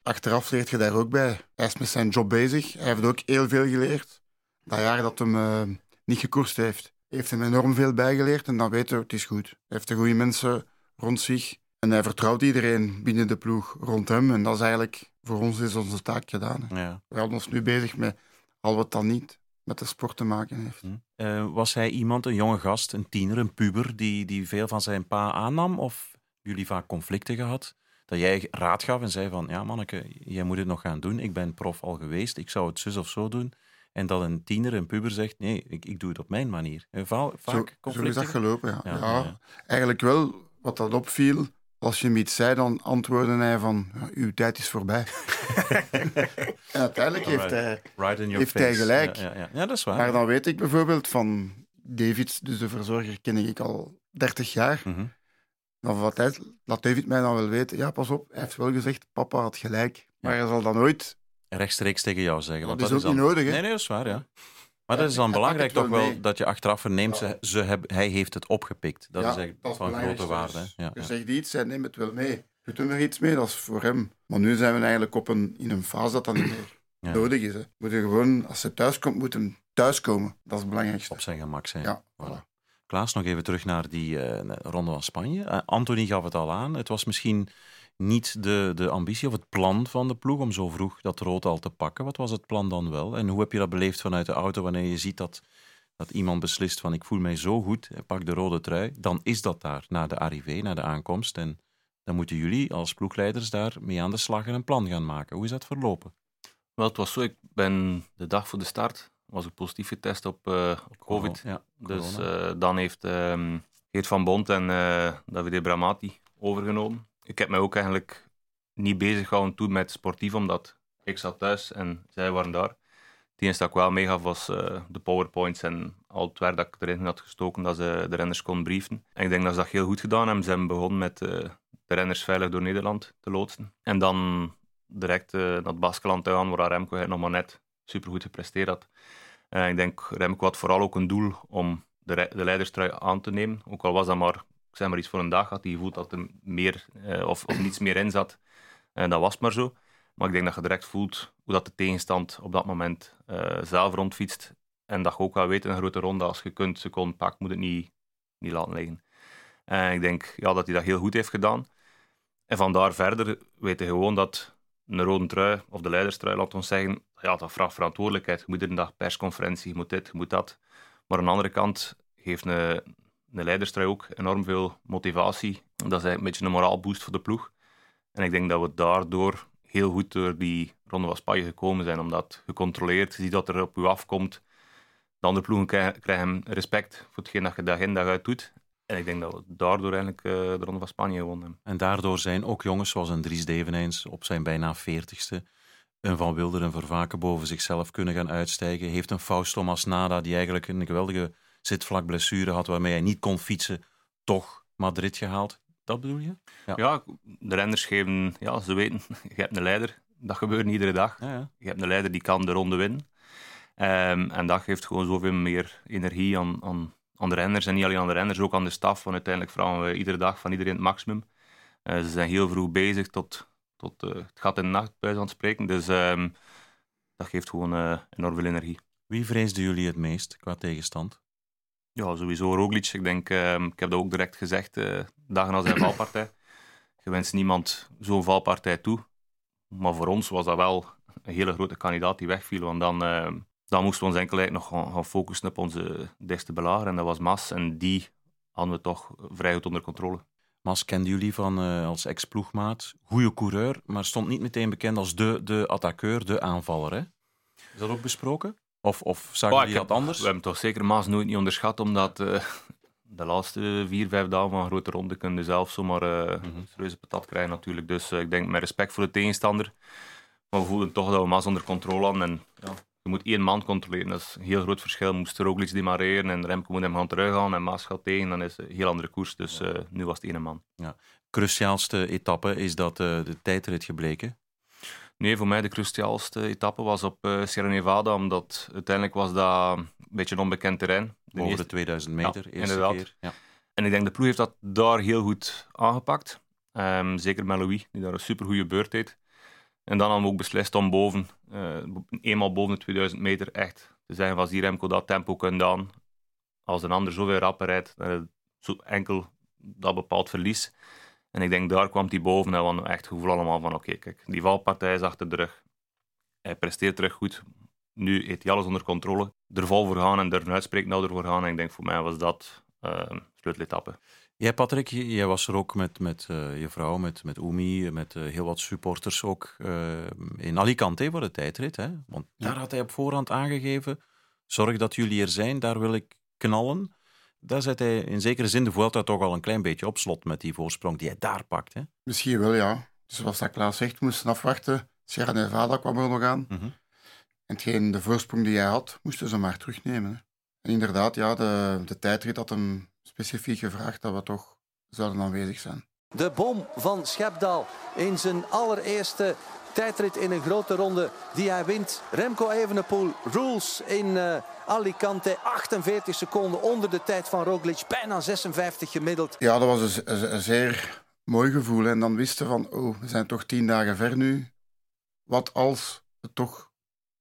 Achteraf leert je daar ook bij. Hij is met zijn job bezig, hij heeft ook heel veel geleerd. Dat jaar dat hem eh, niet gekoerst heeft, heeft hem enorm veel bijgeleerd en dan weten we, het is goed. Hij heeft de goede mensen rond zich en hij vertrouwt iedereen binnen de ploeg rond hem en dat is eigenlijk, voor ons is onze taak gedaan. hè. ja. We houden ons nu bezig met al wat dan niet met de sport te maken heeft. Hm. Eh, was hij iemand, een jonge gast, een tiener, een puber, die, die veel van zijn pa aannam? Of jullie vaak conflicten gehad? Dat jij raad gaf en zei van, ja manneke, jij moet het nog gaan doen. Ik ben prof al geweest, ik zou het zus of zo doen. En dat een tiener, een puber zegt, nee, ik, ik doe het op mijn manier. Eh, va- Zo, vaak zo is conflicten? dat gelopen, ja. Ja, Ja, ja. Eigenlijk wel, wat dat opviel, als je hem iets zei, dan antwoordde hij van, uw tijd is voorbij. en uiteindelijk heeft hij... Right in your Heeft face. hij gelijk. Ja, ja, ja. ja, dat is waar. Maar dan weet ik bijvoorbeeld van David, dus de verzorger, ken ik al 30 jaar. Mhm. Dan wat hij, laat David mij dan wel weten, ja, pas op, hij heeft wel gezegd, papa had gelijk. Maar hij zal dan nooit... Rechtstreeks tegen jou zeggen. Dat want is ook niet nodig, hè. Nee, nee, dat is waar, ja. Maar dat is dan belangrijk toch wel mee. dat je achteraf verneemt, ze, ze hebben, hij heeft het opgepikt. Dat is echt dat is van grote waarde. Dus. Ja, Je zegt iets, hij neemt het wel mee. je doet er iets mee, dat is voor hem. Maar nu zijn we eigenlijk op een, in een fase dat dat niet meer Ja. nodig is. Hè. Moet je gewoon, als ze thuis komt, moet hem thuiskomen. Dat is het belangrijkste. Op zijn gemak zijn. Ja, Voilà. Klaas, nog even terug naar die eh, ronde van Spanje. Eh, Anthony gaf het al aan. Het was misschien niet de, de ambitie of het plan van de ploeg om zo vroeg dat rood al te pakken. Wat was het plan dan wel? En hoe heb je dat beleefd vanuit de auto wanneer je ziet dat, dat iemand beslist van ik voel mij zo goed, pak de rode trui. Dan is dat daar, na de arrivé, na de aankomst. En dan moeten jullie als ploegleiders daar mee aan de slag en een plan gaan maken. Hoe is dat verlopen? Wel, het was zo, ik ben de dag voor de start was ik positief getest op, eh, op COVID. Ja, Dus eh, dan heeft ehm, Geert van Bont en eh Davide Bramati overgenomen. Ik heb mij ook eigenlijk niet bezig gehouden toen met sportief, omdat ik zat thuis en zij waren daar. Het enige dat ik wel meegaf was eh, de powerpoints en al het werk dat ik erin had gestoken, dat ze de renners kon brieven. En ik denk dat ze dat heel goed gedaan hebben. Ze hebben begonnen met eh, de renners veilig door Nederland te loodsen. En dan direct eh, naar het Baskeland te gaan, waar Remco nog maar net supergoed gepresteerd had. Eh, ik denk, Remco had vooral ook een doel om de, de leiderstrui aan te nemen. Ook al was dat maar, zeg maar iets voor een dag, had hij gevoeld dat er meer eh, of, of niets meer in zat. En dat was maar zo. Maar ik denk dat je direct voelt hoe dat de tegenstand op dat moment eh, zelf rondfietst. En dat je ook wel weet in een grote ronde, als je kunt seconden pakt, moet het niet, niet laten liggen. En ik denk ja, dat hij dat heel goed heeft gedaan. En vandaar verder weten we gewoon dat een rode trui, of de leiderstrui, laat ons zeggen, ja, dat vraagt verantwoordelijkheid. Je moet er een dag persconferentie, je moet dit, je moet dat. Maar aan de andere kant geeft een, een leiderstrui ook enorm veel motivatie. Dat is een beetje een moraalboost voor de ploeg. En ik denk dat we daardoor heel goed door die Ronde van Spanje gekomen zijn, omdat gecontroleerd, je ziet dat er op u afkomt. De andere ploegen krijgen, respect voor hetgeen dat je dag in dag uit doet. En ik denk dat we daardoor eigenlijk eh, de Ronde van Spanje gewonnen. En daardoor zijn ook jongens zoals een Dries Deveneins op zijn bijna veertigste een Van Wilder en Vervaken boven zichzelf kunnen gaan uitstijgen. Heeft een Fausto Masnada, die eigenlijk een geweldige zitvlakblessure had waarmee hij niet kon fietsen, toch Madrid gehaald. Dat bedoel je? Ja. Ja, de renners geven, ja, ze weten, je hebt een leider. Dat gebeurt niet iedere dag. Ja, ja. Je hebt een leider die kan de ronde winnen. Ehm, en dat geeft gewoon zoveel meer energie aan, aan, aan de renners. En niet alleen aan de renners, ook aan de staf. Want uiteindelijk vragen we iedere dag van iedereen het maximum. Eh, ze zijn heel vroeg bezig tot, tot eh, het gaat in de nacht, bij van spreken. Dus ehm, dat geeft gewoon eh, enorm veel energie. Wie vreesden jullie het meest qua tegenstand? Ja, sowieso Roglic. Ik denk, ehm, ik heb dat ook direct gezegd, eh, dagen na zijn valpartij. Je wenst niemand zo'n valpartij toe. Maar voor ons was dat wel een hele grote kandidaat die wegviel. Want dan, ehm, dan moesten we ons enkel eigenlijk nog gaan, focussen op onze dichtste belager. En dat was Mas. En die hadden we toch vrij goed onder controle. Mas kenden jullie van eh, als ex-ploegmaat. Goeie coureur, maar stond niet meteen bekend als de, de attaqueur, de aanvaller. Hè? Is dat ook besproken? Of, of zagen ik dat anders? We hebben toch zeker Maas nooit niet onderschat, omdat eh, de laatste vier, vijf dagen van een grote ronde kunnen zelf zomaar serieuze patat krijgen natuurlijk. Dus eh, ik denk met respect voor de tegenstander. Maar we voelden toch dat we Maas onder controle hadden. En ja, je moet één man controleren, dat is een heel groot verschil. Moest Roglic demareren en Remco moet hem gaan teruggaan en Maas gaat tegen, dan is het een heel andere koers. Dus nu was het één man. Cruciaalste etappe is dat de tijdrit gebleken. Nee, voor mij de cruciaalste etappe was op eh, Sierra Nevada, omdat uiteindelijk was dat een beetje een onbekend terrein. De Over eerste- de 2000 meter, Ja, eerste inderdaad. keer. Ja. En ik denk de ploeg heeft dat daar heel goed aangepakt. Ehm, zeker met Louis, die daar een supergoeie beurt deed. En dan hebben we ook beslist om boven, eh, eenmaal boven de 2000 meter, echt te zeggen van zie Remco dat tempo kunt aan. Als een ander zoveel rapper rijdt, dan zo enkel dat bepaald verlies. En ik denk daar kwam hij boven en we echt gevoel allemaal van oké, kijk, die valpartij is achter de rug. Hij presteert terug goed. Nu heeft hij alles onder controle. Er vol voor gaan en er een uitspreek nou ervoor gaan. En ik denk voor mij was dat uh, sleuteletappe. Jij, Patrick, jij was er ook met, met eh, je vrouw, met, met Oemi, met eh, heel wat supporters ook eh, in Alicante voor de tijdrit. Hè? Want Ja. daar had hij op voorhand aangegeven: zorg dat jullie er zijn, daar wil ik knallen. Daar zet hij in zekere zin de Vuelta toch al een klein beetje op slot met die voorsprong die hij daar pakt. Hè? Misschien wel, ja. Dus zoals dat Klaas zegt, we moesten afwachten. Sierra Nevada kwam er nog aan. Mhm. En hetgeen, de voorsprong die hij had, moesten ze maar terugnemen. Hè. En inderdaad, ja, de, de tijdrit had hem specifiek gevraagd dat we toch zouden aanwezig zijn. De bom van Schepdaal in zijn allereerste tijdrit in een grote ronde die hij wint. Remco Evenepoel rules in eh, Alicante. 48 seconden onder de tijd van Roglic. Bijna 56 gemiddeld. Ja, dat was een, z- een- een zeer mooi gevoel. En dan wisten van, oh, we zijn toch tien dagen ver nu. Wat als het toch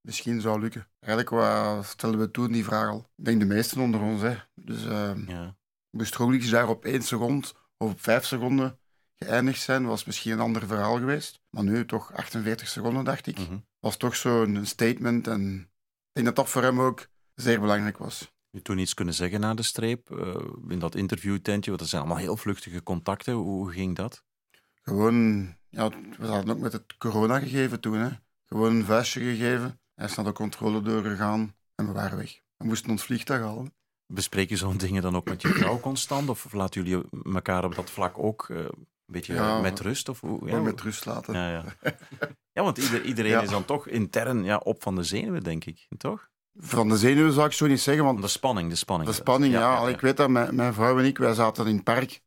misschien zou lukken? Eigenlijk wat stelden we toen die vraag al. Ik denk de meesten onder ons. Hè. Dus uh, Ja. moest Roglic daar op één seconde of op vijf seconden geëindigd zijn, was misschien een ander verhaal geweest. Maar nu toch 48 seconden, dacht ik. Mhm. Was toch zo'n statement. En ik denk dat dat voor hem ook zeer belangrijk was. Je toen iets kunnen zeggen na de streep, eh, in dat interviewtentje, want dat zijn allemaal heel vluchtige contacten. Hoe ging dat? Gewoon, ja, we hadden ook met het corona gegeven toen. Hè. Gewoon een vuistje gegeven. Hij is naar de controle doorgegaan en we waren weg. We moesten ons vliegtuig halen. Bespreek je zo'n dingen dan ook met je vrouw constant? Of laten jullie elkaar op dat vlak ook eh, een beetje Ja. met rust? Of, hoe- Gewoon met rust laten. Ja, ja. ja want ieder- iedereen Ja. is dan toch intern ja, op van de zenuwen, denk ik. Toch? Van de zenuwen zou ik zo niet zeggen, want De spanning, de spanning. de spanning, ja. Ik weet dat mijn, mijn vrouw en ik, wij zaten in het park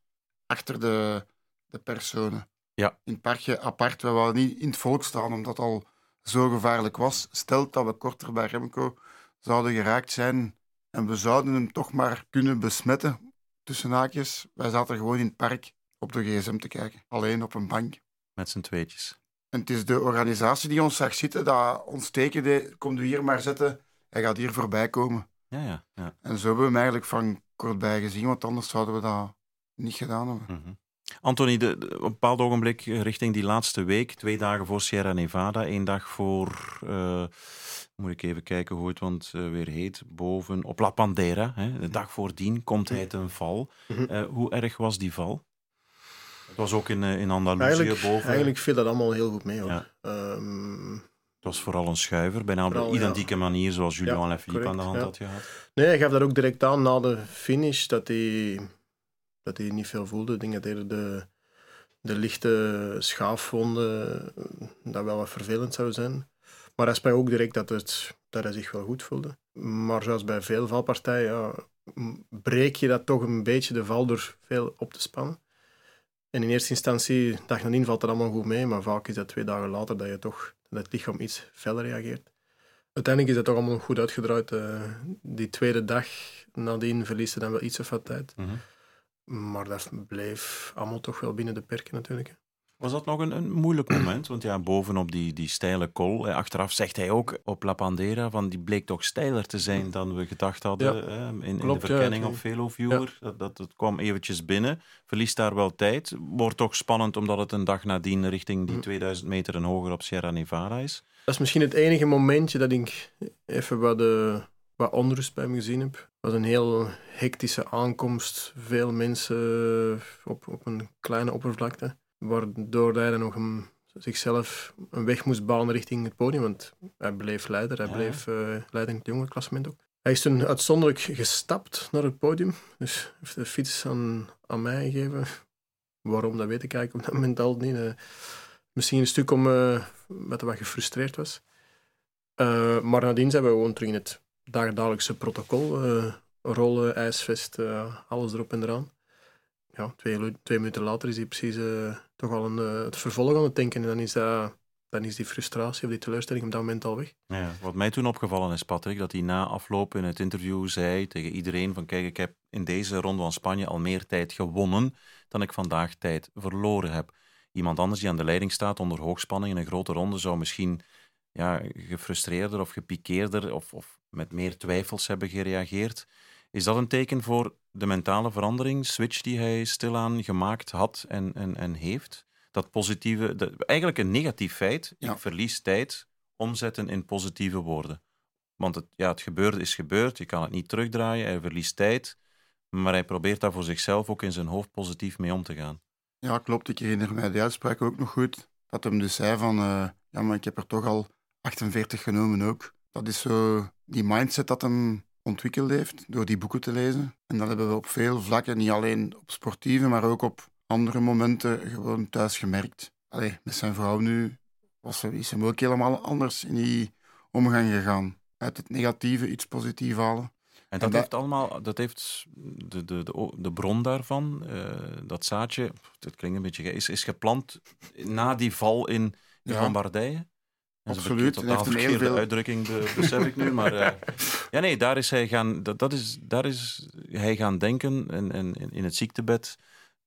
achter de, de personen. Ja. In het parkje apart. We wouden niet in het volk staan, omdat het al zo gevaarlijk was. Stelt dat we korter bij Remco zouden geraakt zijn en we zouden hem toch maar kunnen besmetten, tussen haakjes. Wij zaten gewoon in het park op de gsm te kijken. Alleen op een bank. Met z'n tweetjes. En het is de organisatie die ons zag zitten, dat ons teken deed, kom u hier maar zitten, hij gaat hier voorbij komen. Ja, ja. ja. En zo hebben we hem eigenlijk van kortbij gezien, want anders zouden we dat niet gedaan hebben. Mhm. Anthony, de, de- op een bepaald ogenblik richting die laatste week, twee dagen voor Sierra Nevada, één dag voor, eh, moet ik even kijken hoe het want, eh, weer heet, boven, op La Pandera, hè, de dag voordien, komt hij ten val. Mhm. Eh, hoe erg was die val? Het was ook in, eh, in Andalusië Eigenlijk, boven. eigenlijk viel dat allemaal heel goed mee. Hoor. Ja. Ehm, Het was vooral een schuiver, bijna op ja. identieke manier zoals Julian Ja, aan de hand had gehad. nee, hij gaf dat ook direct aan na de finish, dat hij, dat hij niet veel voelde. Ik denk dat eerder de, de lichte schaafwonden eh, dat wel wat vervelend zou zijn. Maar hij sprak ook direct dat, het, dat hij zich wel goed voelde. Maar zoals bij veel valpartijen, breek je dat toch een beetje de val door veel op te spannen. En in eerste instantie, dag nadien valt het allemaal goed mee, maar vaak is dat twee dagen later dat je toch dat het lichaam iets feller reageert. Uiteindelijk is dat toch allemaal goed uitgedraaid. eh. die tweede dag nadien verliest hij dan wel iets of wat tijd. Mhm. Maar dat bleef allemaal toch wel binnen de perken natuurlijk. Was dat nog een, een moeilijk moment? Want ja, bovenop die, die steile kol, eh, achteraf zegt hij ook op La Pandera, van die bleek toch steiler te zijn dan we gedacht hadden Ja, eh, in, in de klopt, ja, verkenning op Veloviewer. Dat, dat, dat kwam eventjes binnen, verliest daar wel tijd. Wordt toch spannend omdat het een dag nadien richting die Hm. 2000 meter en hoger op Sierra Nevada is. Dat is misschien het enige momentje dat ik even wat, eh, wat onrust bij me gezien heb. Het was een heel hectische aankomst. Veel mensen op, op een kleine oppervlakte. Waardoor hij dan nog een, zichzelf een weg moest banen richting het podium. Want hij bleef leider. Hij Ja. bleef eh, leider in het jonge klassement ook. Hij is toen uitzonderlijk gestapt naar het podium. Dus heeft de fiets aan, aan mij gegeven. Waarom, dat weet ik eigenlijk op dat moment al niet. Eh, misschien een stuk om, eh met wat gefrustreerd was. Eh, maar nadien zijn we gewoon terug in het dagdagelijkse protocol. eh rollen, ijsvest, alles erop en eraan. Ja, twee, twee minuten later is hij precies toch al een, eh, het vervolg aan het denken. En dan is, dat, dan is die frustratie of die teleurstelling op dat moment al weg. Ja, wat mij toen opgevallen is, Patrick, dat hij na afloop in het interview zei tegen iedereen van kijk, ik heb in deze ronde van Spanje al meer tijd gewonnen dan ik vandaag tijd verloren heb. Iemand anders die aan de leiding staat onder hoogspanning in een grote ronde zou misschien ja, gefrustreerder of gepikeerder of, of met meer twijfels hebben gereageerd. Is dat een teken voor de mentale verandering, switch die hij stilaan gemaakt had en, en, en heeft? Dat positieve, de- eigenlijk een negatief feit, Ja. ik verlies tijd, omzetten in positieve woorden. Want het, ja, het gebeurde is gebeurd, je kan het niet terugdraaien, hij verliest tijd, maar hij probeert daar voor zichzelf ook in zijn hoofd positief mee om te gaan. Ja, klopt. Ik herinner mij de uitspraak ook nog goed. Dat hem dus zei van, eh, ja, maar ik heb er toch al 48 genomen ook. Dat is zo die mindset dat hem ontwikkeld heeft door die boeken te lezen. En dat hebben we op veel vlakken, niet alleen op sportieve, maar ook op andere momenten gewoon thuis gemerkt. Allee, met zijn vrouw nu was, ze- is hem ook helemaal anders in die omgang gegaan. Uit het negatieve iets positiefs halen. En dat dat- heeft allemaal, dat heeft de, de, de, de bron daarvan, eh, dat zaadje, dat klinkt een beetje, is, is geplant na die val in, in Ja. Lombardije. Dat is een Absoluut. totaal hem heel verkeerde veel- uitdrukking, be- besef ik nu. Maar eh, ja, nee, daar is hij gaan, dat, dat is, daar is hij gaan denken en, en in het ziektebed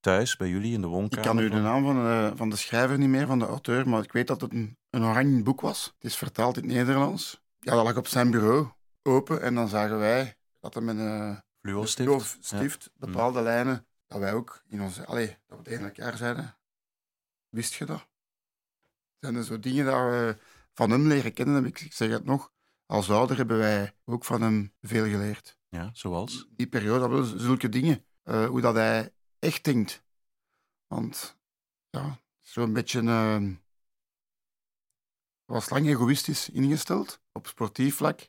thuis bij jullie in de Ik woonkamer? kan nu de naam van, eh, van de schrijver niet meer, van de auteur, maar ik weet dat het een, een oranje boek was. Het is vertaald in het Nederlands. Ja, dat lag op zijn bureau, open, en dan zagen wij dat hij met een Fluo-stift? Fluo stift bepaalde lijnen, dat wij ook in onze... Allee, dat we tegen elkaar zeiden. Wist je dat? Zijn er zo dingen dat we van hem leren kennen, heb ik, zeg het nog. Als ouder hebben wij ook van hem veel geleerd. Ja, zoals? Die periode, zulke dingen. eh, hoe dat hij echt denkt. Want, ja, zo'n beetje... eh, was lang egoïstisch ingesteld, op sportief vlak.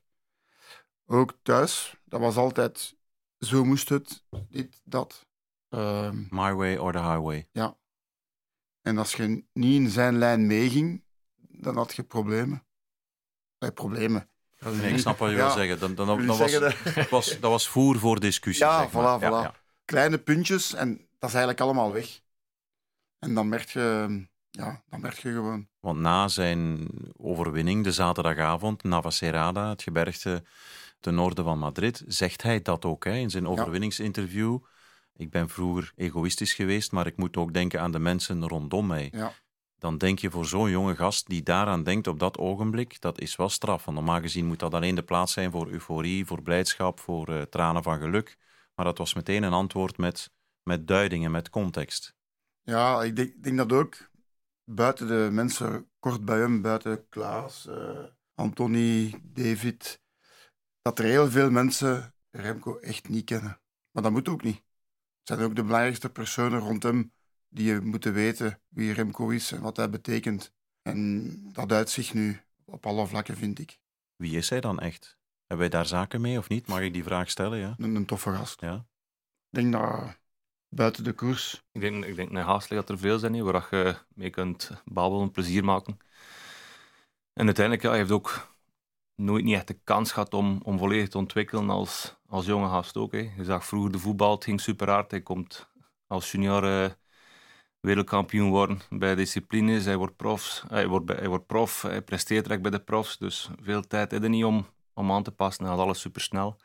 Ook thuis, dat was altijd... Zo moest het, dit, dat. Ehm, My way or the highway. en als je niet in zijn lijn meeging, dan had je problemen. Nee, problemen. Nee, ik snap wat je Ja, wil zeggen. Dan, dan, dan, wil dan was, zeggen dat- was, dat was voer voor discussie. Ja, zeg maar. voilà, Ja, voilà. ja. Kleine puntjes en dat is eigenlijk allemaal weg. En dan merk je, ja, dan merk je gewoon. Want na zijn overwinning de zaterdagavond, Navacerrada, het gebergte ten noorden van Madrid, zegt hij dat ook hè, in zijn overwinningsinterview. Ik ben vroeger egoïstisch geweest, maar ik moet ook denken aan de mensen rondom mij. Ja. Dan denk je voor zo'n jonge gast die daaraan denkt op dat ogenblik, dat is wel straf. Want normaal gezien moet dat alleen de plaats zijn voor euforie, voor blijdschap, voor eh, tranen van geluk. Maar dat was meteen een antwoord met, met duidingen, met context. Ja, ik denk, denk dat ook buiten de mensen kort bij hem, buiten Klaas, Anthony, David, dat er heel veel mensen Remco echt niet kennen. Maar dat moet ook niet. Het zijn ook de belangrijkste personen rond hem die je moeten weten wie Remco is en wat hij betekent. En dat uit zich nu op alle vlakken, vind ik. Wie is hij dan echt? Hebben wij daar zaken mee of niet? Mag ik die vraag stellen? Ja. Een, een toffe gast. ja. Ik denk dat buiten de koers Ik denk, ik denk naar Haaslik dat er veel zijn hier, waar je mee kunt babbelen, plezier maken. En uiteindelijk, ja, hij heeft ook nooit niet echt de kans gehad om, om volledig te ontwikkelen als, als jonge gast ook. Hè. Je zag vroeger de voetbal, het ging super hard. Hij komt als junior eh, wereldkampioen worden bij disciplines. Hij wordt, profs, hij, wordt, hij wordt prof, hij presteert direct bij de profs. Dus veel tijd had hij niet om, om aan te passen. Hij had alles super snel.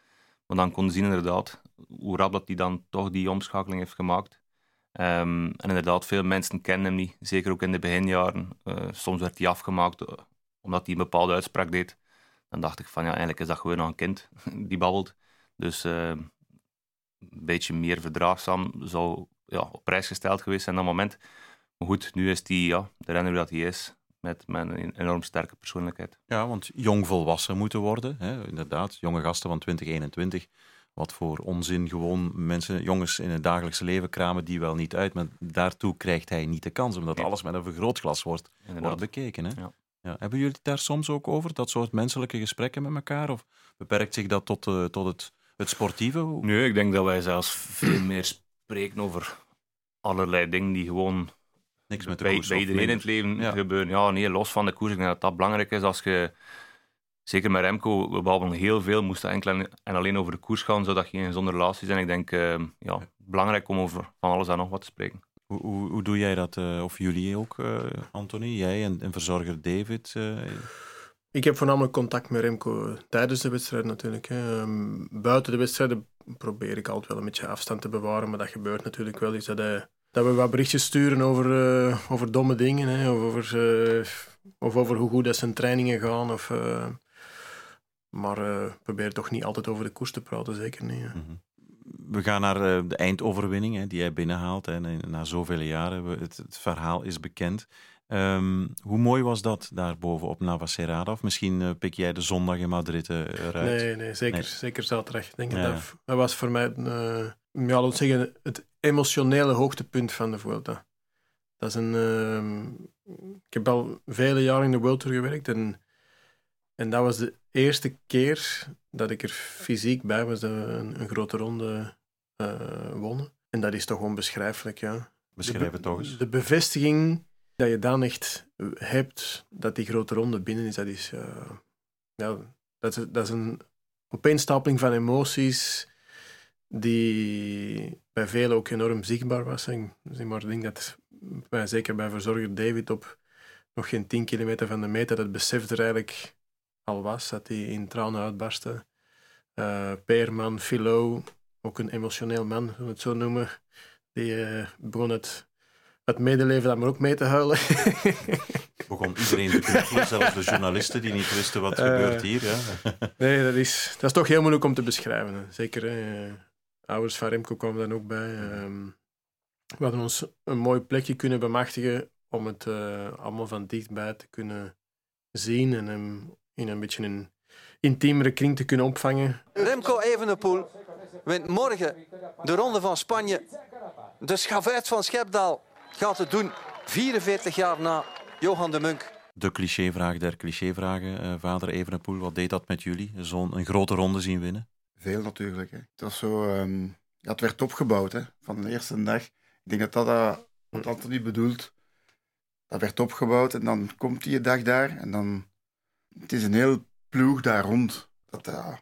Maar dan kon je zien inderdaad hoe rap dat hij dan toch die omschakeling heeft gemaakt. Ehm, en inderdaad, veel mensen kennen hem niet. Zeker ook in de beginjaren. Eh, soms werd hij afgemaakt eh, omdat hij een bepaalde uitspraak deed. Dan dacht ik van ja, eigenlijk is dat gewoon nog een kind die babbelt. Dus eh, een beetje meer verdraagzaam zou ja, op prijs gesteld geweest zijn dat moment. Maar goed, nu is hij ja, de renner dat hij is. Met, met een enorm sterke persoonlijkheid. Ja, want jong volwassen moeten worden. Hè? Inderdaad, jonge gasten van 2021. Wat voor onzin gewoon mensen, jongens in het dagelijkse leven kramen die wel niet uit. Maar daartoe krijgt hij niet de kans, omdat Nee. alles met een vergrootglas wordt, Inderdaad. wordt bekeken. Hè? Ja. Ja. Hebben jullie het daar soms ook over, dat soort menselijke gesprekken met elkaar? Of beperkt zich dat tot, eh, tot het, het sportieve? Nee, ik denk dat wij zelfs veel meer spreken over allerlei dingen die gewoon Niks met de bij, koers bij iedereen in het leven Ja. gebeuren. Ja, nee, los van de koers. Ik denk dat dat belangrijk is als je... Zeker met Remco, we babbelen heel veel. Moest het enkel en- en alleen over de koers gaan, zou dat geen gezonde relatie zijn. Ik denk, eh, ja, belangrijk om over van alles en nog wat te spreken. Hoe, hoe, hoe doe jij dat? eh, of jullie ook, eh Anthony? Jij en, en verzorger David? Ik heb voornamelijk contact met Remco tijdens de wedstrijd natuurlijk. Hè. Ehm, buiten de wedstrijden probeer ik altijd wel een beetje afstand te bewaren, maar dat gebeurt natuurlijk wel. Dat, we wat berichtjes sturen over, eh, over domme dingen, hè, of, over, eh, of over hoe goed dat zijn trainingen gaan. Of, eh, maar probeer toch niet altijd over de koers te praten, zeker niet. Mhm. We gaan naar de eindoverwinning hè, die hij binnenhaalt. Na zoveel jaren, het, het verhaal is bekend. Ehm, hoe mooi was dat daarboven op Navacerrada? Of misschien eh, pik jij de zondag in Madrid eh, eruit? Nee, nee, zeker, Nee. zeker zaterdag. Denk Ja. dat, dat, was voor mij eh, ja, zeggen, het emotionele hoogtepunt van de Vuelta. Dat is een, ehm, ik heb al vele jaren in de World Tour gewerkt en, en dat was de eerste keer dat ik er fysiek bij was dat we een, een grote ronde wonnen. En dat is toch onbeschrijfelijk, ja. Beschrijf het toch eens. De bevestiging dat je dan echt hebt dat die grote ronde binnen is, dat is, eh, ja, dat is, dat is een opeenstapeling van emoties die bij velen ook enorm zichtbaar was. En, zeg maar, ik denk dat zeker bij verzorger David op nog geen 10 kilometer van de meter dat besef er eigenlijk al was, dat hij in tranen uitbarstte. Eh Peerman, Philo, ook een emotioneel man, we het zo noemen, Die uh, begon het, het medeleven dan maar ook mee te huilen. Begon iedereen te knuffelen, zelfs de journalisten die niet wisten wat uh, gebeurt hier. Hè? nee, dat is, dat is toch heel moeilijk om te beschrijven. Hè. Zeker, uh, ouders van Remco kwamen dan ook bij. Ehm, we hadden ons een mooi plekje kunnen bemachtigen om het allemaal van dichtbij te kunnen zien en hem in een beetje een intiemere kring te kunnen opvangen. Remco Evenepoel wint morgen de Ronde van Spanje. De schavuit van Schepdaal gaat het doen 44 jaar na Johan de Munk. De clichévraag der clichévragen, uh, vader Evenepoel. Wat deed dat met jullie? Zo'n grote ronde zien winnen? Veel natuurlijk. Hè. Het, was zo, um, ja, het werd opgebouwd hè, van de eerste dag. Ik denk dat dat uh, wat Anthony bedoelt. Dat werd opgebouwd en dan komt die dag daar en dan... Het is een heel ploeg daar rond. Dat, uh,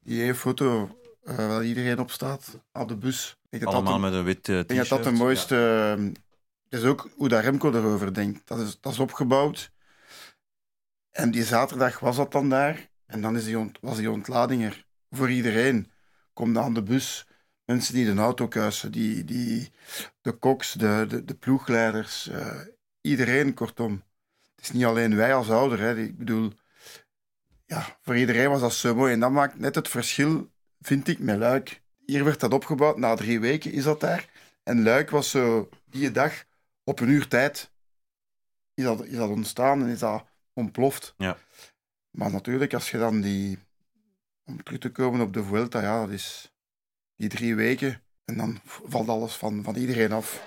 die foto uh, waar iedereen op staat, op de bus. Ik Allemaal met een wit uh, Ik denk dat dat de mooiste... Ja. Is ook hoe dat Remco erover denkt. Dat is, dat is opgebouwd. En die zaterdag was dat dan daar. En dan is die was die ontlading er voor iedereen. Kom aan de bus. Mensen die de auto kuisen, die, die, de koks, de, de, de ploegleiders. Uh, iedereen, kortom. Het is niet alleen wij als ouder. Hè. Ik bedoel, ja, voor iedereen was dat zo mooi. En dat maakt net het verschil, vind ik, met Luik. Hier werd dat opgebouwd, na drie weken is dat daar. En Luik was zo die dag op een uur tijd is dat, is dat ontstaan en is dat ontploft. Ja. Maar natuurlijk, als je dan die... Om terug te komen op de Vuelta, ja, dat is die drie weken. En dan valt alles van, van iedereen af.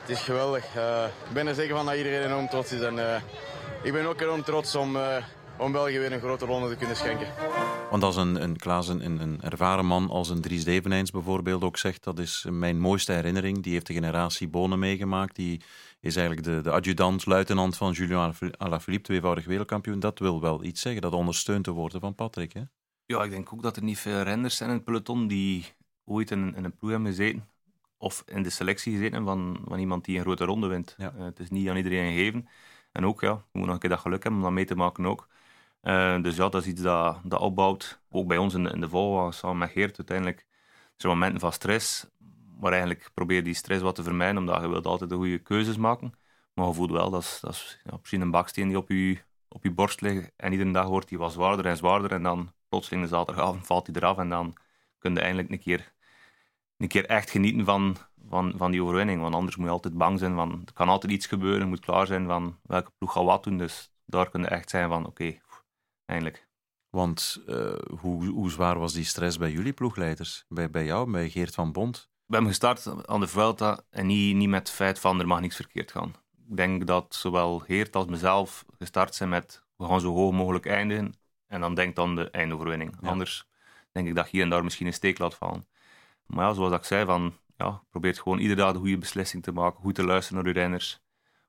Het is geweldig. Uh, ik ben er zeker van dat iedereen enorm trots is. En uh, ik ben ook enorm trots om, uh, om België weer een grote ronde te kunnen schenken. Want als een, een Klaas, een, een ervaren man als een Dries Devenijns bijvoorbeeld ook zegt, dat is mijn mooiste herinnering. Die heeft de generatie Bonen meegemaakt. Die is eigenlijk de, de adjudant, luitenant van Julien Alaphilippe, tweevoudig wereldkampioen. Dat wil wel iets zeggen, dat ondersteunt de woorden van Patrick. Hè? Ja, ik denk ook dat er niet veel renners zijn in het peloton die ooit in, in een ploeg hebben gezeten of in de selectie gezeten van, van iemand die een grote ronde wint. Ja. Uh, het is niet aan iedereen gegeven. En ook, ja, je moet nog een keer dat geluk hebben om dat mee te maken ook. Uh, dus ja, dat is iets dat, dat opbouwt. Ook bij ons in de, in de Volvo, samen met Geert, uiteindelijk zijn momenten van stress. Maar eigenlijk probeer die stress wat te vermijden, omdat je wilt altijd de goede keuzes maken. Maar je voelt wel, dat is, dat is ja, precies een baksteen die op je, op je borst ligt. En iedere dag wordt die wat zwaarder en zwaarder. En dan plotseling de zaterdagavond valt hij eraf. En dan kun je eindelijk een keer een keer echt genieten van, van, van die overwinning. Want anders moet je altijd bang zijn van, er kan altijd iets gebeuren, je moet klaar zijn van welke ploeg gaat wat doen. Dus daar kun je echt zijn van, oké, eindelijk. Want uh, hoe, hoe zwaar was die stress bij jullie ploegleiders? Bij, bij jou, bij Geert van Bond? We hebben gestart aan de Vuelta en niet, niet met het feit van er mag niks verkeerd gaan. Ik denk dat zowel Geert als mezelf gestart zijn met we gaan zo hoog mogelijk eindigen en dan denk dan de eindoverwinning. Ja. Anders denk ik dat hier en daar misschien een steek laat vallen. Maar ja, zoals ik zei, van, ja, probeer gewoon iedere dag de goede beslissing te maken, goed te luisteren naar uw renners.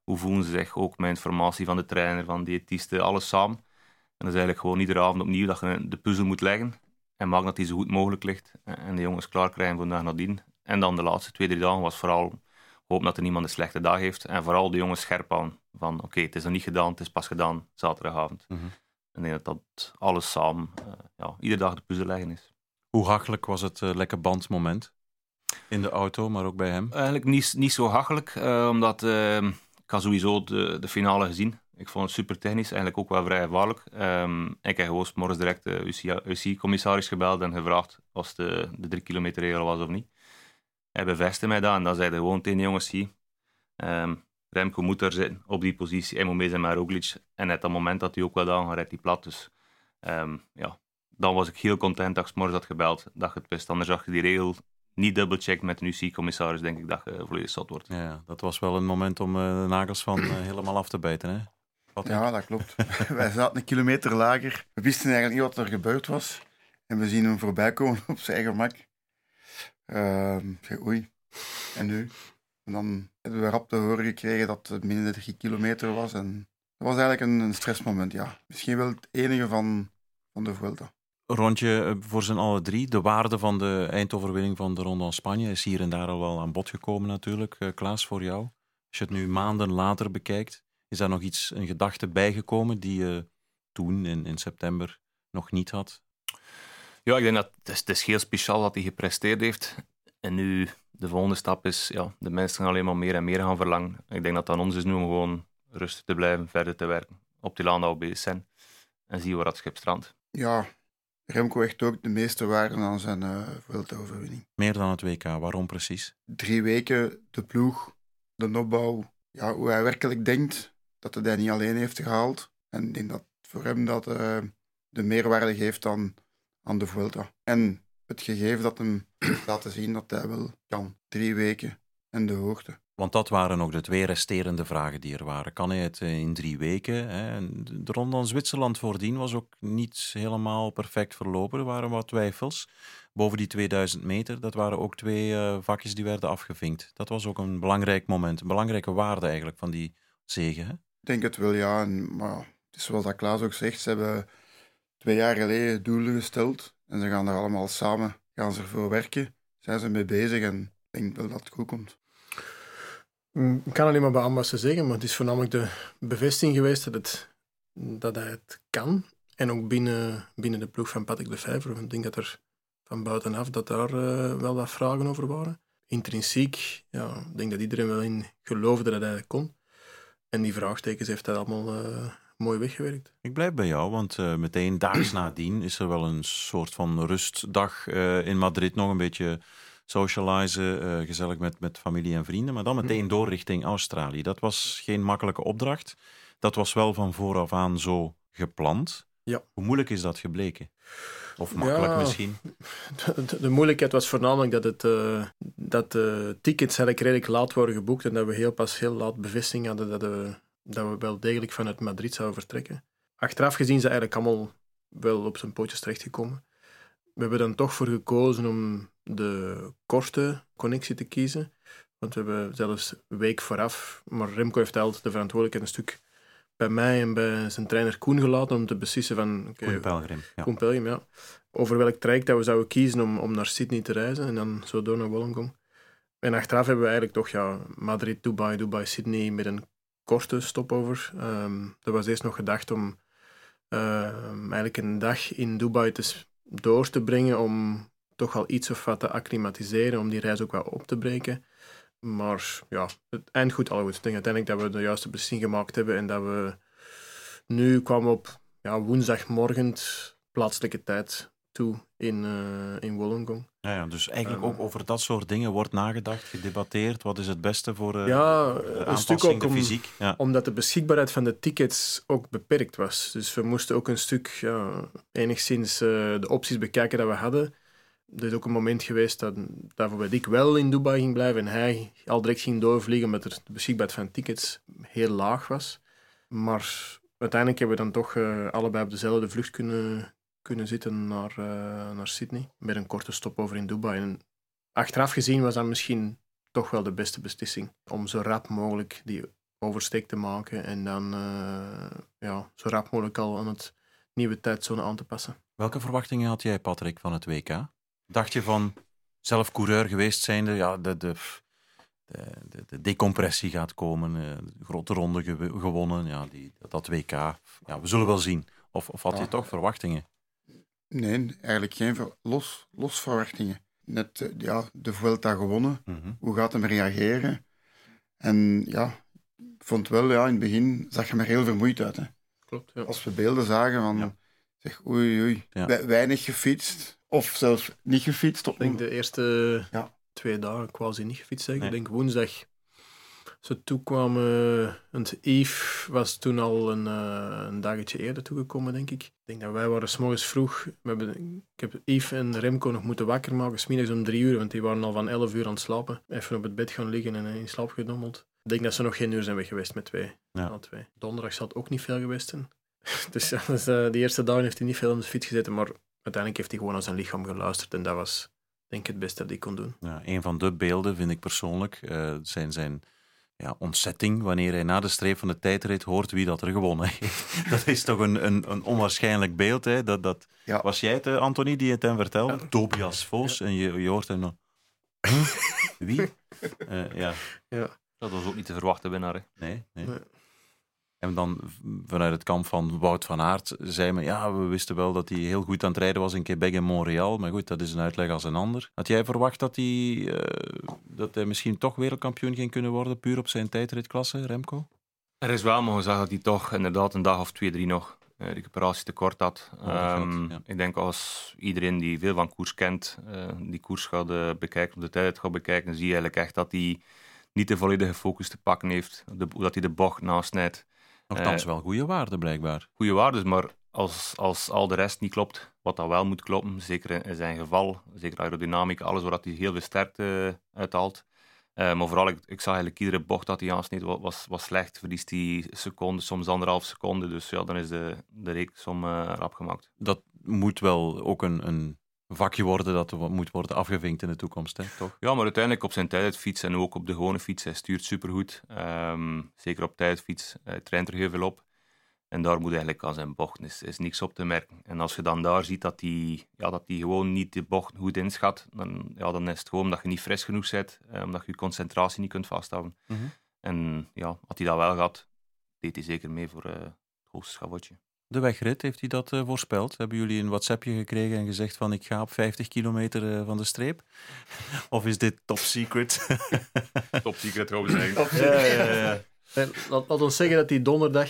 Hoe voelen ze zich? Ook met informatie van de trainer, van diëtisten, alles samen. En dat is eigenlijk gewoon iedere avond opnieuw dat je de puzzel moet leggen. En maak dat die zo goed mogelijk ligt. En de jongens klaar krijgen voor de dag nadien. En dan de laatste twee, drie dagen was vooral hopen dat er niemand een slechte dag heeft. En vooral de jongens scherp aan. Van oké, okay, het is nog niet gedaan, het is pas gedaan zaterdagavond. Mm -hmm. En ik denk dat dat alles samen, uh, ja, iedere dag de puzzel leggen is. Hoe hachelijk was het uh, lekker bandmoment? In de auto, maar ook bij hem? Eigenlijk niet, niet zo hachelijk, uh, omdat ik had sowieso de, de finale gezien. Ik vond het super technisch, eigenlijk ook wel vrij gevaarlijk. Um, ik heb gewoon morgens direct de UCI-commissaris gebeld en gevraagd of de, de drie kilometer regel was of niet. Hij bevestigde mij dat en dan zeiden gewoon tegen de jongens hier, um, Remco moet er zitten op die positie, hij moet mee zijn met Roglic. En net dat moment dat hij ook wel aan rijdt hij plat. Dus um, ja, dan was ik heel content dat ik morgens had gebeld, dat je het wist. Anders zag je die regel niet dubbelcheck met een UC-commissaris, denk ik dat je volledig zat wordt. Ja, dat was wel een moment om uh, de nagels van uh, helemaal af te bijten, hè? Ja, dat klopt. Wij zaten een kilometer lager. We wisten eigenlijk niet wat er gebeurd was. En we zien hem voorbij komen op zijn eigen gemak. Uh, zeg, oei. En nu? En dan hebben we rap te horen gekregen dat het minder dan drie kilometer was. En dat was eigenlijk een, een stressmoment, ja. Misschien wel het enige van, van de Vuelta rondje voor zijn alle drie. De waarde van de eindoverwinning van de Ronde van Spanje is hier en daar al wel aan bod gekomen natuurlijk. Uh, Klaas, voor jou. Als je het nu maanden later bekijkt, is daar nog iets, een gedachte bijgekomen die je toen in, in september nog niet had? Ja, ik denk dat het is, het is heel speciaal wat hij gepresteerd heeft. En nu, de volgende stap is, ja, de mensen gaan alleen maar meer en meer gaan verlangen. Ik denk dat het aan ons is nu om gewoon rustig te blijven, verder te werken. Op die dat we bezig zijn. En zien waar dat schip strandt. Ja, Remco echt ook de meeste waarde aan zijn uh, Vuelta-overwinning. Meer dan het WK, waarom precies? Drie weken, de ploeg, de opbouw. Ja, hoe hij werkelijk denkt dat hij dat niet alleen heeft gehaald. En denk dat voor hem dat uh, de meerwaarde geeft aan, aan de Vuelta. En het gegeven dat hem laten zien dat hij wel kan. Drie weken en de hoogte. Want dat waren nog de twee resterende vragen die er waren. Kan hij het eh, in drie weken? Hè? De ronde aan Zwitserland voordien was ook niet helemaal perfect verlopen. Er waren wat twijfels. Boven die 2000 meter, dat waren ook twee uh, vakjes die werden afgevinkt. Dat was ook een belangrijk moment, een belangrijke waarde eigenlijk van die zegen. Denk het wel, ja. En, maar het is zoals dat Klaas ook zegt, ze hebben twee jaar geleden doelen gesteld. En ze gaan er allemaal samen gaan ze ervoor werken. Zijn ze mee bezig en ik denk wel dat het goed komt. Mm, ik kan alleen maar bij ze zeggen, maar het is voornamelijk de bevestiging geweest dat, het, dat hij het kan. En ook binnen, binnen de ploeg van Patrick de Vijver. Ik denk dat er van buitenaf dat daar uh, wel wat vragen over waren. Intrinsiek, ja, ik denk dat iedereen wel in geloofde dat hij het kon. En die vraagtekens heeft hij allemaal uh, mooi weggewerkt. Ik blijf bij jou, want uh, meteen daags nadien is er wel een soort van rustdag in Madrid nog een beetje socializen, gezellig met, met familie en vrienden, maar dan hm. meteen door richting Australië. Dat was geen makkelijke opdracht. Dat was wel van vooraf aan zo gepland. Ja. Hoe moeilijk is dat gebleken? Of makkelijk misschien? De, de, moeilijkheid was voornamelijk dat, het, uh, dat de tickets eigenlijk redelijk laat worden geboekt en dat we heel pas heel laat bevestiging hadden dat, we, dat we wel degelijk vanuit Madrid zouden vertrekken. Achteraf gezien zijn eigenlijk allemaal wel op zijn pootjes terechtgekomen. We hebben dan toch voor gekozen om de korte connectie te kiezen. Want we hebben zelfs een week vooraf, maar Remco heeft altijd de verantwoordelijkheid een stuk bij mij en bij zijn trainer Koen gelaten om te beslissen van... Okay, Koen Pelgrim. Ja. Koen Pelgrim, ja. Over welk traject dat we zouden kiezen om, om naar Sydney te reizen en dan zo door naar Wollongong. En achteraf hebben we eigenlijk toch ja, Madrid, Dubai, Dubai, Sydney met een korte stopover. Um, er was eerst nog gedacht om um, eigenlijk een dag in Dubai te, door te brengen om toch al iets of wat te acclimatiseren, om die reis ook wel op te breken. Maar ja, het eind goed, al goed. Ik denk uiteindelijk dat we de juiste beslissing gemaakt hebben en dat we nu kwamen op ja, woensdagmorgen plaatselijke tijd toe in, uh, in Wollongong. Ja, ja, dus eigenlijk ook over dat soort dingen wordt nagedacht, gedebatteerd. Wat is het beste voor uh, ja, een stuk ook om, fysiek? Ja. Omdat de beschikbaarheid van de tickets ook beperkt was. Dus we moesten ook een stuk ja, enigszins uh, de opties bekijken dat we hadden. Er is ook een moment geweest dat, dat ik wel in Dubai ging blijven en hij al direct ging doorvliegen omdat de beschikbaarheid van tickets heel laag was. Maar uiteindelijk hebben we dan toch uh, allebei op dezelfde vlucht kunnen, kunnen zitten naar, uh, naar Sydney. Met een korte stopover in Dubai. En achteraf gezien was dat misschien toch wel de beste beslissing. Om zo rap mogelijk die oversteek te maken en dan uh, ja, zo rap mogelijk al aan het nieuwe tijdzone aan te passen. Welke verwachtingen had jij, Patrick, van het WK? Dacht je van zelf coureur geweest zijnde, ja, de, de, de, de decompressie gaat komen, eh, de grote ronde gewonnen, ja, die, dat WK, ja, we zullen wel zien. Of, of had je toch verwachtingen? Nee, eigenlijk geen los, los verwachtingen. Net eh, ja, de Vuelta gewonnen. Mhm. Hoe gaat hem reageren? En ja, ik vond wel, ja, in het begin zag je er heel vermoeid uit. Hè. Klopt, ja. Als we beelden zagen van, zeg, oei, oei, weinig gefietst. Of zelfs niet gefietst. Ik denk de eerste ja. twee dagen quasi niet gefietst. Nee. Ik denk woensdag ze toekwamen. Want Yves was toen al een, uh, een dagetje eerder toegekomen, denk ik. Ik denk dat wij waren s'morgens vroeg. We hebben, ik heb Yves en Remco nog moeten wakker maken, smiddags om drie uur, want die waren al van elf uur aan het slapen. Even op het bed gaan liggen en in slaap gedommeld. Ik denk dat ze nog geen uur zijn weg geweest met twee. Ja. twee. Donderdag zal het ook niet veel geweest zijn. dus ja, dus, uh, die eerste dagen heeft hij niet veel op de fiets gezeten, maar uiteindelijk heeft hij gewoon aan zijn lichaam geluisterd en dat was denk ik het beste dat hij kon doen. Ja, een van de beelden vind ik persoonlijk uh, zijn zijn ja, ontzetting wanneer hij na de streep van de tijdrit hoort wie dat er gewonnen heeft. dat is toch een, een, een onwaarschijnlijk beeld. Hè? Dat, dat, ja. Was jij het, uh, Anthony, die het hem vertelde? Ja. Tobias Vos. En je, je hoort hem nog... wie? Uh, ja. ja. Dat was ook niet te verwachten winnaar. Hè? Nee, nee. nee. En dan vanuit het kamp van Wout van Aert zei men, ja, we wisten wel dat hij heel goed aan het rijden was in Quebec en Montreal. Maar goed, dat is een uitleg als een ander. Had jij verwacht dat hij, uh, dat hij misschien toch wereldkampioen ging kunnen worden, puur op zijn tijdritklasse, Remco? Er is wel maar gezegd dat hij toch inderdaad een dag of twee, drie nog uh, recuperatie tekort had. Oh, um, Ik denk als iedereen die veel van koers kent, uh, die koers gaat uh, bekijken, of de tijd gaat bekijken, zie je eigenlijk echt dat hij niet de volledige focus te pakken heeft, de, dat hij de bocht nasnijdt. Nochtans wel goede waarden, blijkbaar. Goede waarden, maar als, als al de rest niet klopt, wat dat wel moet kloppen, zeker in zijn geval, zeker aerodynamica, alles waar hij heel veel sterkte uithaalt. Uh, maar vooral, ik, ik, zag eigenlijk iedere bocht dat hij aansneed was, was, was slecht. Verliest hij seconden, soms anderhalf seconde. Dus ja, dan is de, de reeksom uh, rap gemaakt. Dat moet wel ook een, een vakje worden dat moet worden afgevinkt in de toekomst, hè, toch? Ja, maar uiteindelijk op zijn tijdfiets en ook op de gewone fiets. Hij stuurt supergoed. Um, zeker op tijdfiets. Hij traint er heel veel op. En daar moet eigenlijk aan zijn bocht is, is niks op te merken. En als je dan daar ziet dat hij ja, dat die gewoon niet de bocht goed inschat, dan, ja, dan is het gewoon dat je niet fris genoeg bent, eh, omdat je je concentratie niet kunt vasthouden. Mm -hmm. En ja, had hij dat wel gehad, deed hij zeker mee voor uh, het hoogste schavotje. De wegrit, heeft hij dat uh, voorspeld? Hebben jullie een WhatsAppje gekregen en gezegd van ik ga op 50 kilometer uh, van de streep? of is dit top secret? top secret, we zeggen. Ja, ja, ja. En laat, laat ons zeggen dat hij donderdag,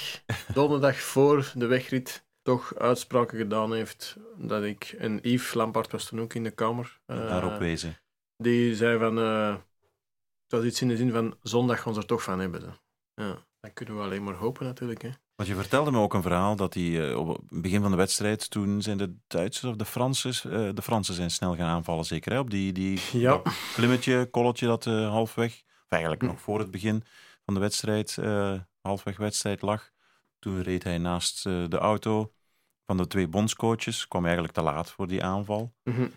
donderdag voor de wegrit toch uitspraken gedaan heeft dat ik... En Yves Lampard was toen ook in de kamer. Uh, Daarop wezen. Die zei van... Uh, het was iets in de zin van zondag gaan ze er toch van hebben. Ja, dat kunnen we alleen maar hopen natuurlijk. Hè. Want je vertelde me ook een verhaal dat hij uh, op het begin van de wedstrijd, toen zijn de Duitsers of de Fransen, uh, de Fransen zijn snel gaan aanvallen zeker, hè? op die, die ja. klimmetje, kolletje dat uh, halfweg, of eigenlijk hm. nog voor het begin van de wedstrijd, halfweg wedstrijd lag. Toen reed hij naast de auto van de twee bondscoaches, kwam eigenlijk te laat voor die aanval. Mm -hmm.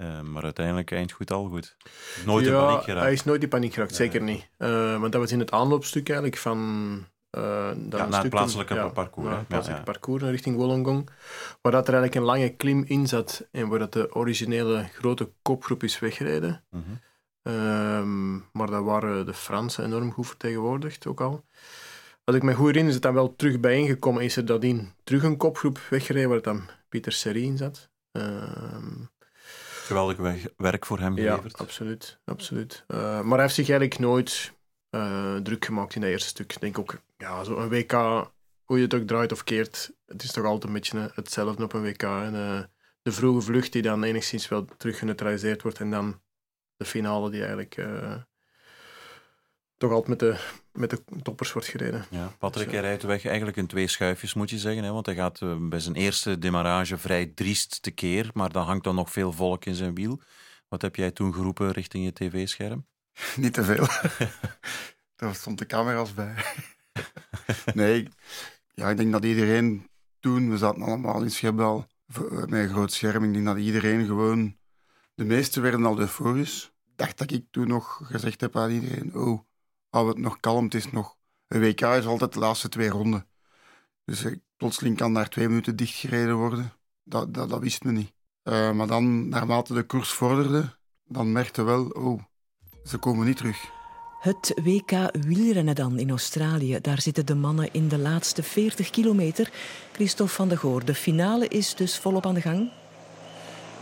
Uh, maar uiteindelijk eind goed al goed. Nooit ja, in paniek geraakt. Hij is nooit in paniek geraakt, zeker niet. Uh, want dat was in het aanloopstuk eigenlijk van. Uh, ja, naar het plaatselijke ja, parcours. Naar het plaatselijke parcours richting Wollongong. Waar dat er eigenlijk een lange klim in zat en waar dat de originele grote kopgroep is weggereden. Mm -hmm. maar daar waren de Fransen enorm goed vertegenwoordigd ook al. Als ik me goed herinner, is het dan wel terug bijeengekomen. Is er nadien terug een kopgroep weggereden waar dan Pieter Serie in zat. Ehm, Geweldig werk voor hem geleverd. Ja, absoluut. absoluut. Uh, maar hij heeft zich eigenlijk nooit druk gemaakt in dat eerste stuk. Ik denk ook, ja, zo'n WK, hoe je het ook draait of keert, het is toch altijd een beetje hetzelfde op een WK. En, uh, de vroege vlucht die dan enigszins wel terug geneutraliseerd wordt en dan de finale die eigenlijk toch altijd met de, met de toppers wordt gereden. Ja, Patrick, hij rijdt weg eigenlijk in twee schuifjes, moet je zeggen. Hè? Want hij gaat bij zijn eerste demarrage vrij driest tekeer, maar dan hangt dan nog veel volk in zijn wiel. Wat heb jij toen geroepen richting je tv-scherm? Niet te veel. Daar stond de camera's bij. nee, ja, ik denk dat iedereen toen, we zaten allemaal in Schepbel met een groot scherm, ik denk dat iedereen gewoon, de meesten werden al euforisch. dacht dat ik toen nog gezegd heb aan iedereen, oh, hou het nog kalm. Het is nog... Een WK is altijd de laatste twee ronden. Dus eh, plotseling kan daar twee minuten dichtgereden worden. Dat, dat, dat wist men niet. Uh, maar dan, naarmate de koers vorderde, dan merkte wel, oh, ze komen niet terug. Het WK wielrennen dan in Australië. Daar zitten de mannen in de laatste 40 kilometer. Christophe van der Goor, de finale is dus volop aan de gang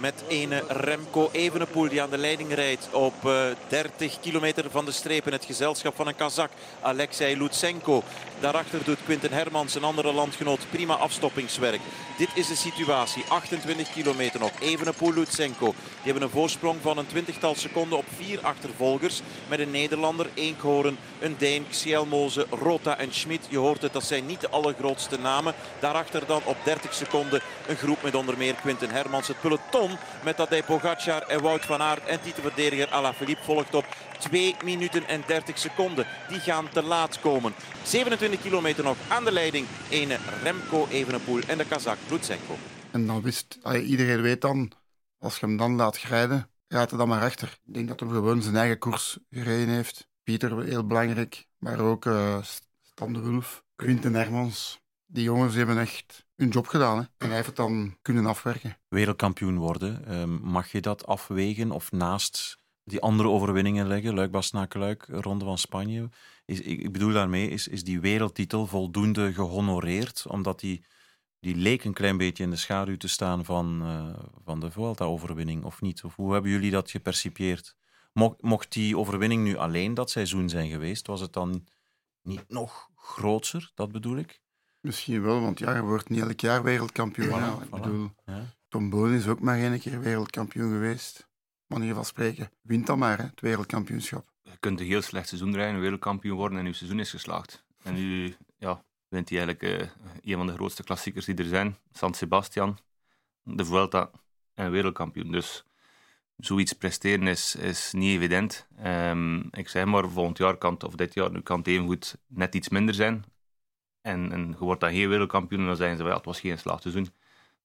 met ene Remco Evenepoel die aan de leiding rijdt op uh, 30 kilometer van de streep in het gezelschap van een Kazak, Alexei Lutsenko. Daarachter doet Quinten Hermans, een andere landgenoot, prima afstoppingswerk. Dit is de situatie, 28 kilometer nog. Evenepoel, Lutsenko, die hebben een voorsprong van een twintigtal seconden op vier achtervolgers. Met een Nederlander, Eekhoorn, een Deen, Xielmoze, Rota en Schmid. Je hoort het, dat zijn niet de allergrootste namen. Daarachter dan op 30 seconden een groep met onder meer Quinten Hermans. Het peloton met Tadej Pogacar en Wout van Aert en titelverdediger Alaphilippe volgt op 2 minuten en 30 seconden. Die gaan te laat komen. 27 kilometer nog aan de leiding. Ene Remco Evenepoel en de Kazak Lutsenko. En dan wist iedereen weet dan, als je hem dan laat rijden, gaat hij dan maar achter. Ik denk dat hij gewoon zijn eigen koers gereden heeft. Pieter, heel belangrijk. Maar ook uh, Stan de Quinten Hermans. Die jongens hebben echt hun job gedaan. Hè. En hij heeft het dan kunnen afwerken. Wereldkampioen worden, mag je dat afwegen of naast die andere overwinningen leggen. Luik, Bastenaken, Luik, Ronde van Spanje. Is, ik, bedoel daarmee, is, is die wereldtitel voldoende gehonoreerd? Omdat die, die leek een klein beetje in de schaduw te staan van, uh, van de Vuelta-overwinning, of niet? Of hoe hebben jullie dat gepercipieerd? Mocht, mocht die overwinning nu alleen dat seizoen zijn geweest, was het dan niet nog groter? Dat bedoel ik. Misschien wel, want ja, je wordt niet elk jaar wereldkampioen. Voilà, ja. voilà. Ik bedoel, Ja. Tom Bonen is ook maar één keer wereldkampioen geweest. Manier van spreken. Wint dan maar, hè, het wereldkampioenschap. Je kunt een heel slecht seizoen rijden, wereldkampioen worden en je seizoen is geslaagd. En nu ja, wint hij eigenlijk eh, een van de grootste klassiekers die er zijn, San Sebastian, de Vuelta en wereldkampioen. Dus zoiets presteren is, is niet evident. Ehm, ik zeg maar, volgend jaar kan het, of dit jaar, nu kan het evengoed net iets minder zijn. En, en je wordt dan geen wereldkampioen en dan zeggen ze, wel, ja, het was geen slaagd seizoen.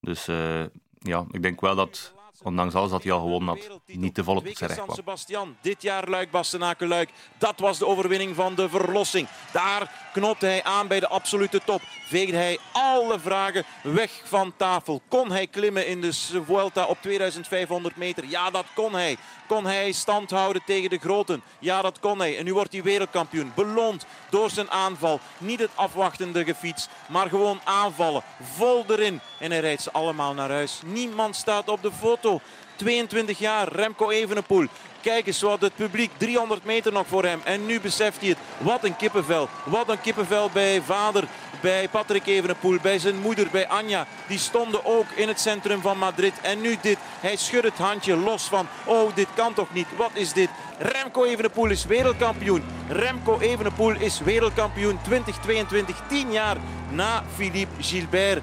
Dus eh, ja, ik denk wel dat, ondanks alles dat hij al gewonnen had, niet te volle tot zijn recht kwam. Sebastian, dit jaar Luik Bastenaken Luik. Dat was de overwinning van de verlossing. Daar knoopte hij aan bij de absolute top. Veegde hij alle vragen weg van tafel. Kon hij klimmen in de Vuelta op 2500 meter? Ja, dat kon hij. Kon hij stand houden tegen de groten? Ja, dat kon hij. En nu wordt hij wereldkampioen. Beloond door zijn aanval. Niet het afwachtende gefiets, maar gewoon aanvallen. Vol erin. En hij rijdt ze allemaal naar huis. Niemand staat op de foto. 22 jaar, Remco Evenepoel. Kijk eens wat het publiek, 300 meter nog voor hem. En nu beseft hij het. Wat een kippenvel. Wat een kippenvel bij vader, bij Patrick Evenepoel, bij zijn moeder, bij Anja. Die stonden ook in het centrum van Madrid. En nu dit. Hij schudt het handje los van, oh dit kan toch niet. Wat is dit? Remco Evenepoel is wereldkampioen. Remco Evenepoel is wereldkampioen 2022, 10 jaar na Philippe Gilbert.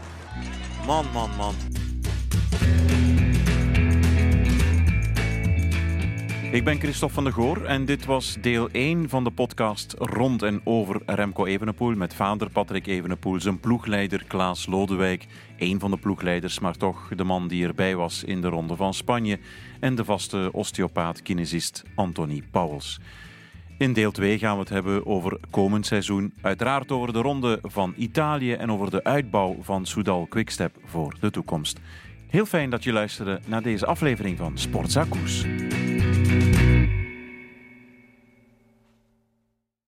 Man, man, man. Ik ben Christophe van der Goor en dit was deel 1 van de podcast rond en over Remco Evenepoel met vader Patrick Evenepoel, zijn ploegleider Klaas Lodewijk, een van de ploegleiders, maar toch de man die erbij was in de Ronde van Spanje en de vaste osteopaat-kinesist Anthony Pauwels. In deel 2 gaan we het hebben over komend seizoen, uiteraard over de Ronde van Italië en over de uitbouw van Soudal Quickstep voor de toekomst. Heel fijn dat je luisterde naar deze aflevering van Sportza Koers.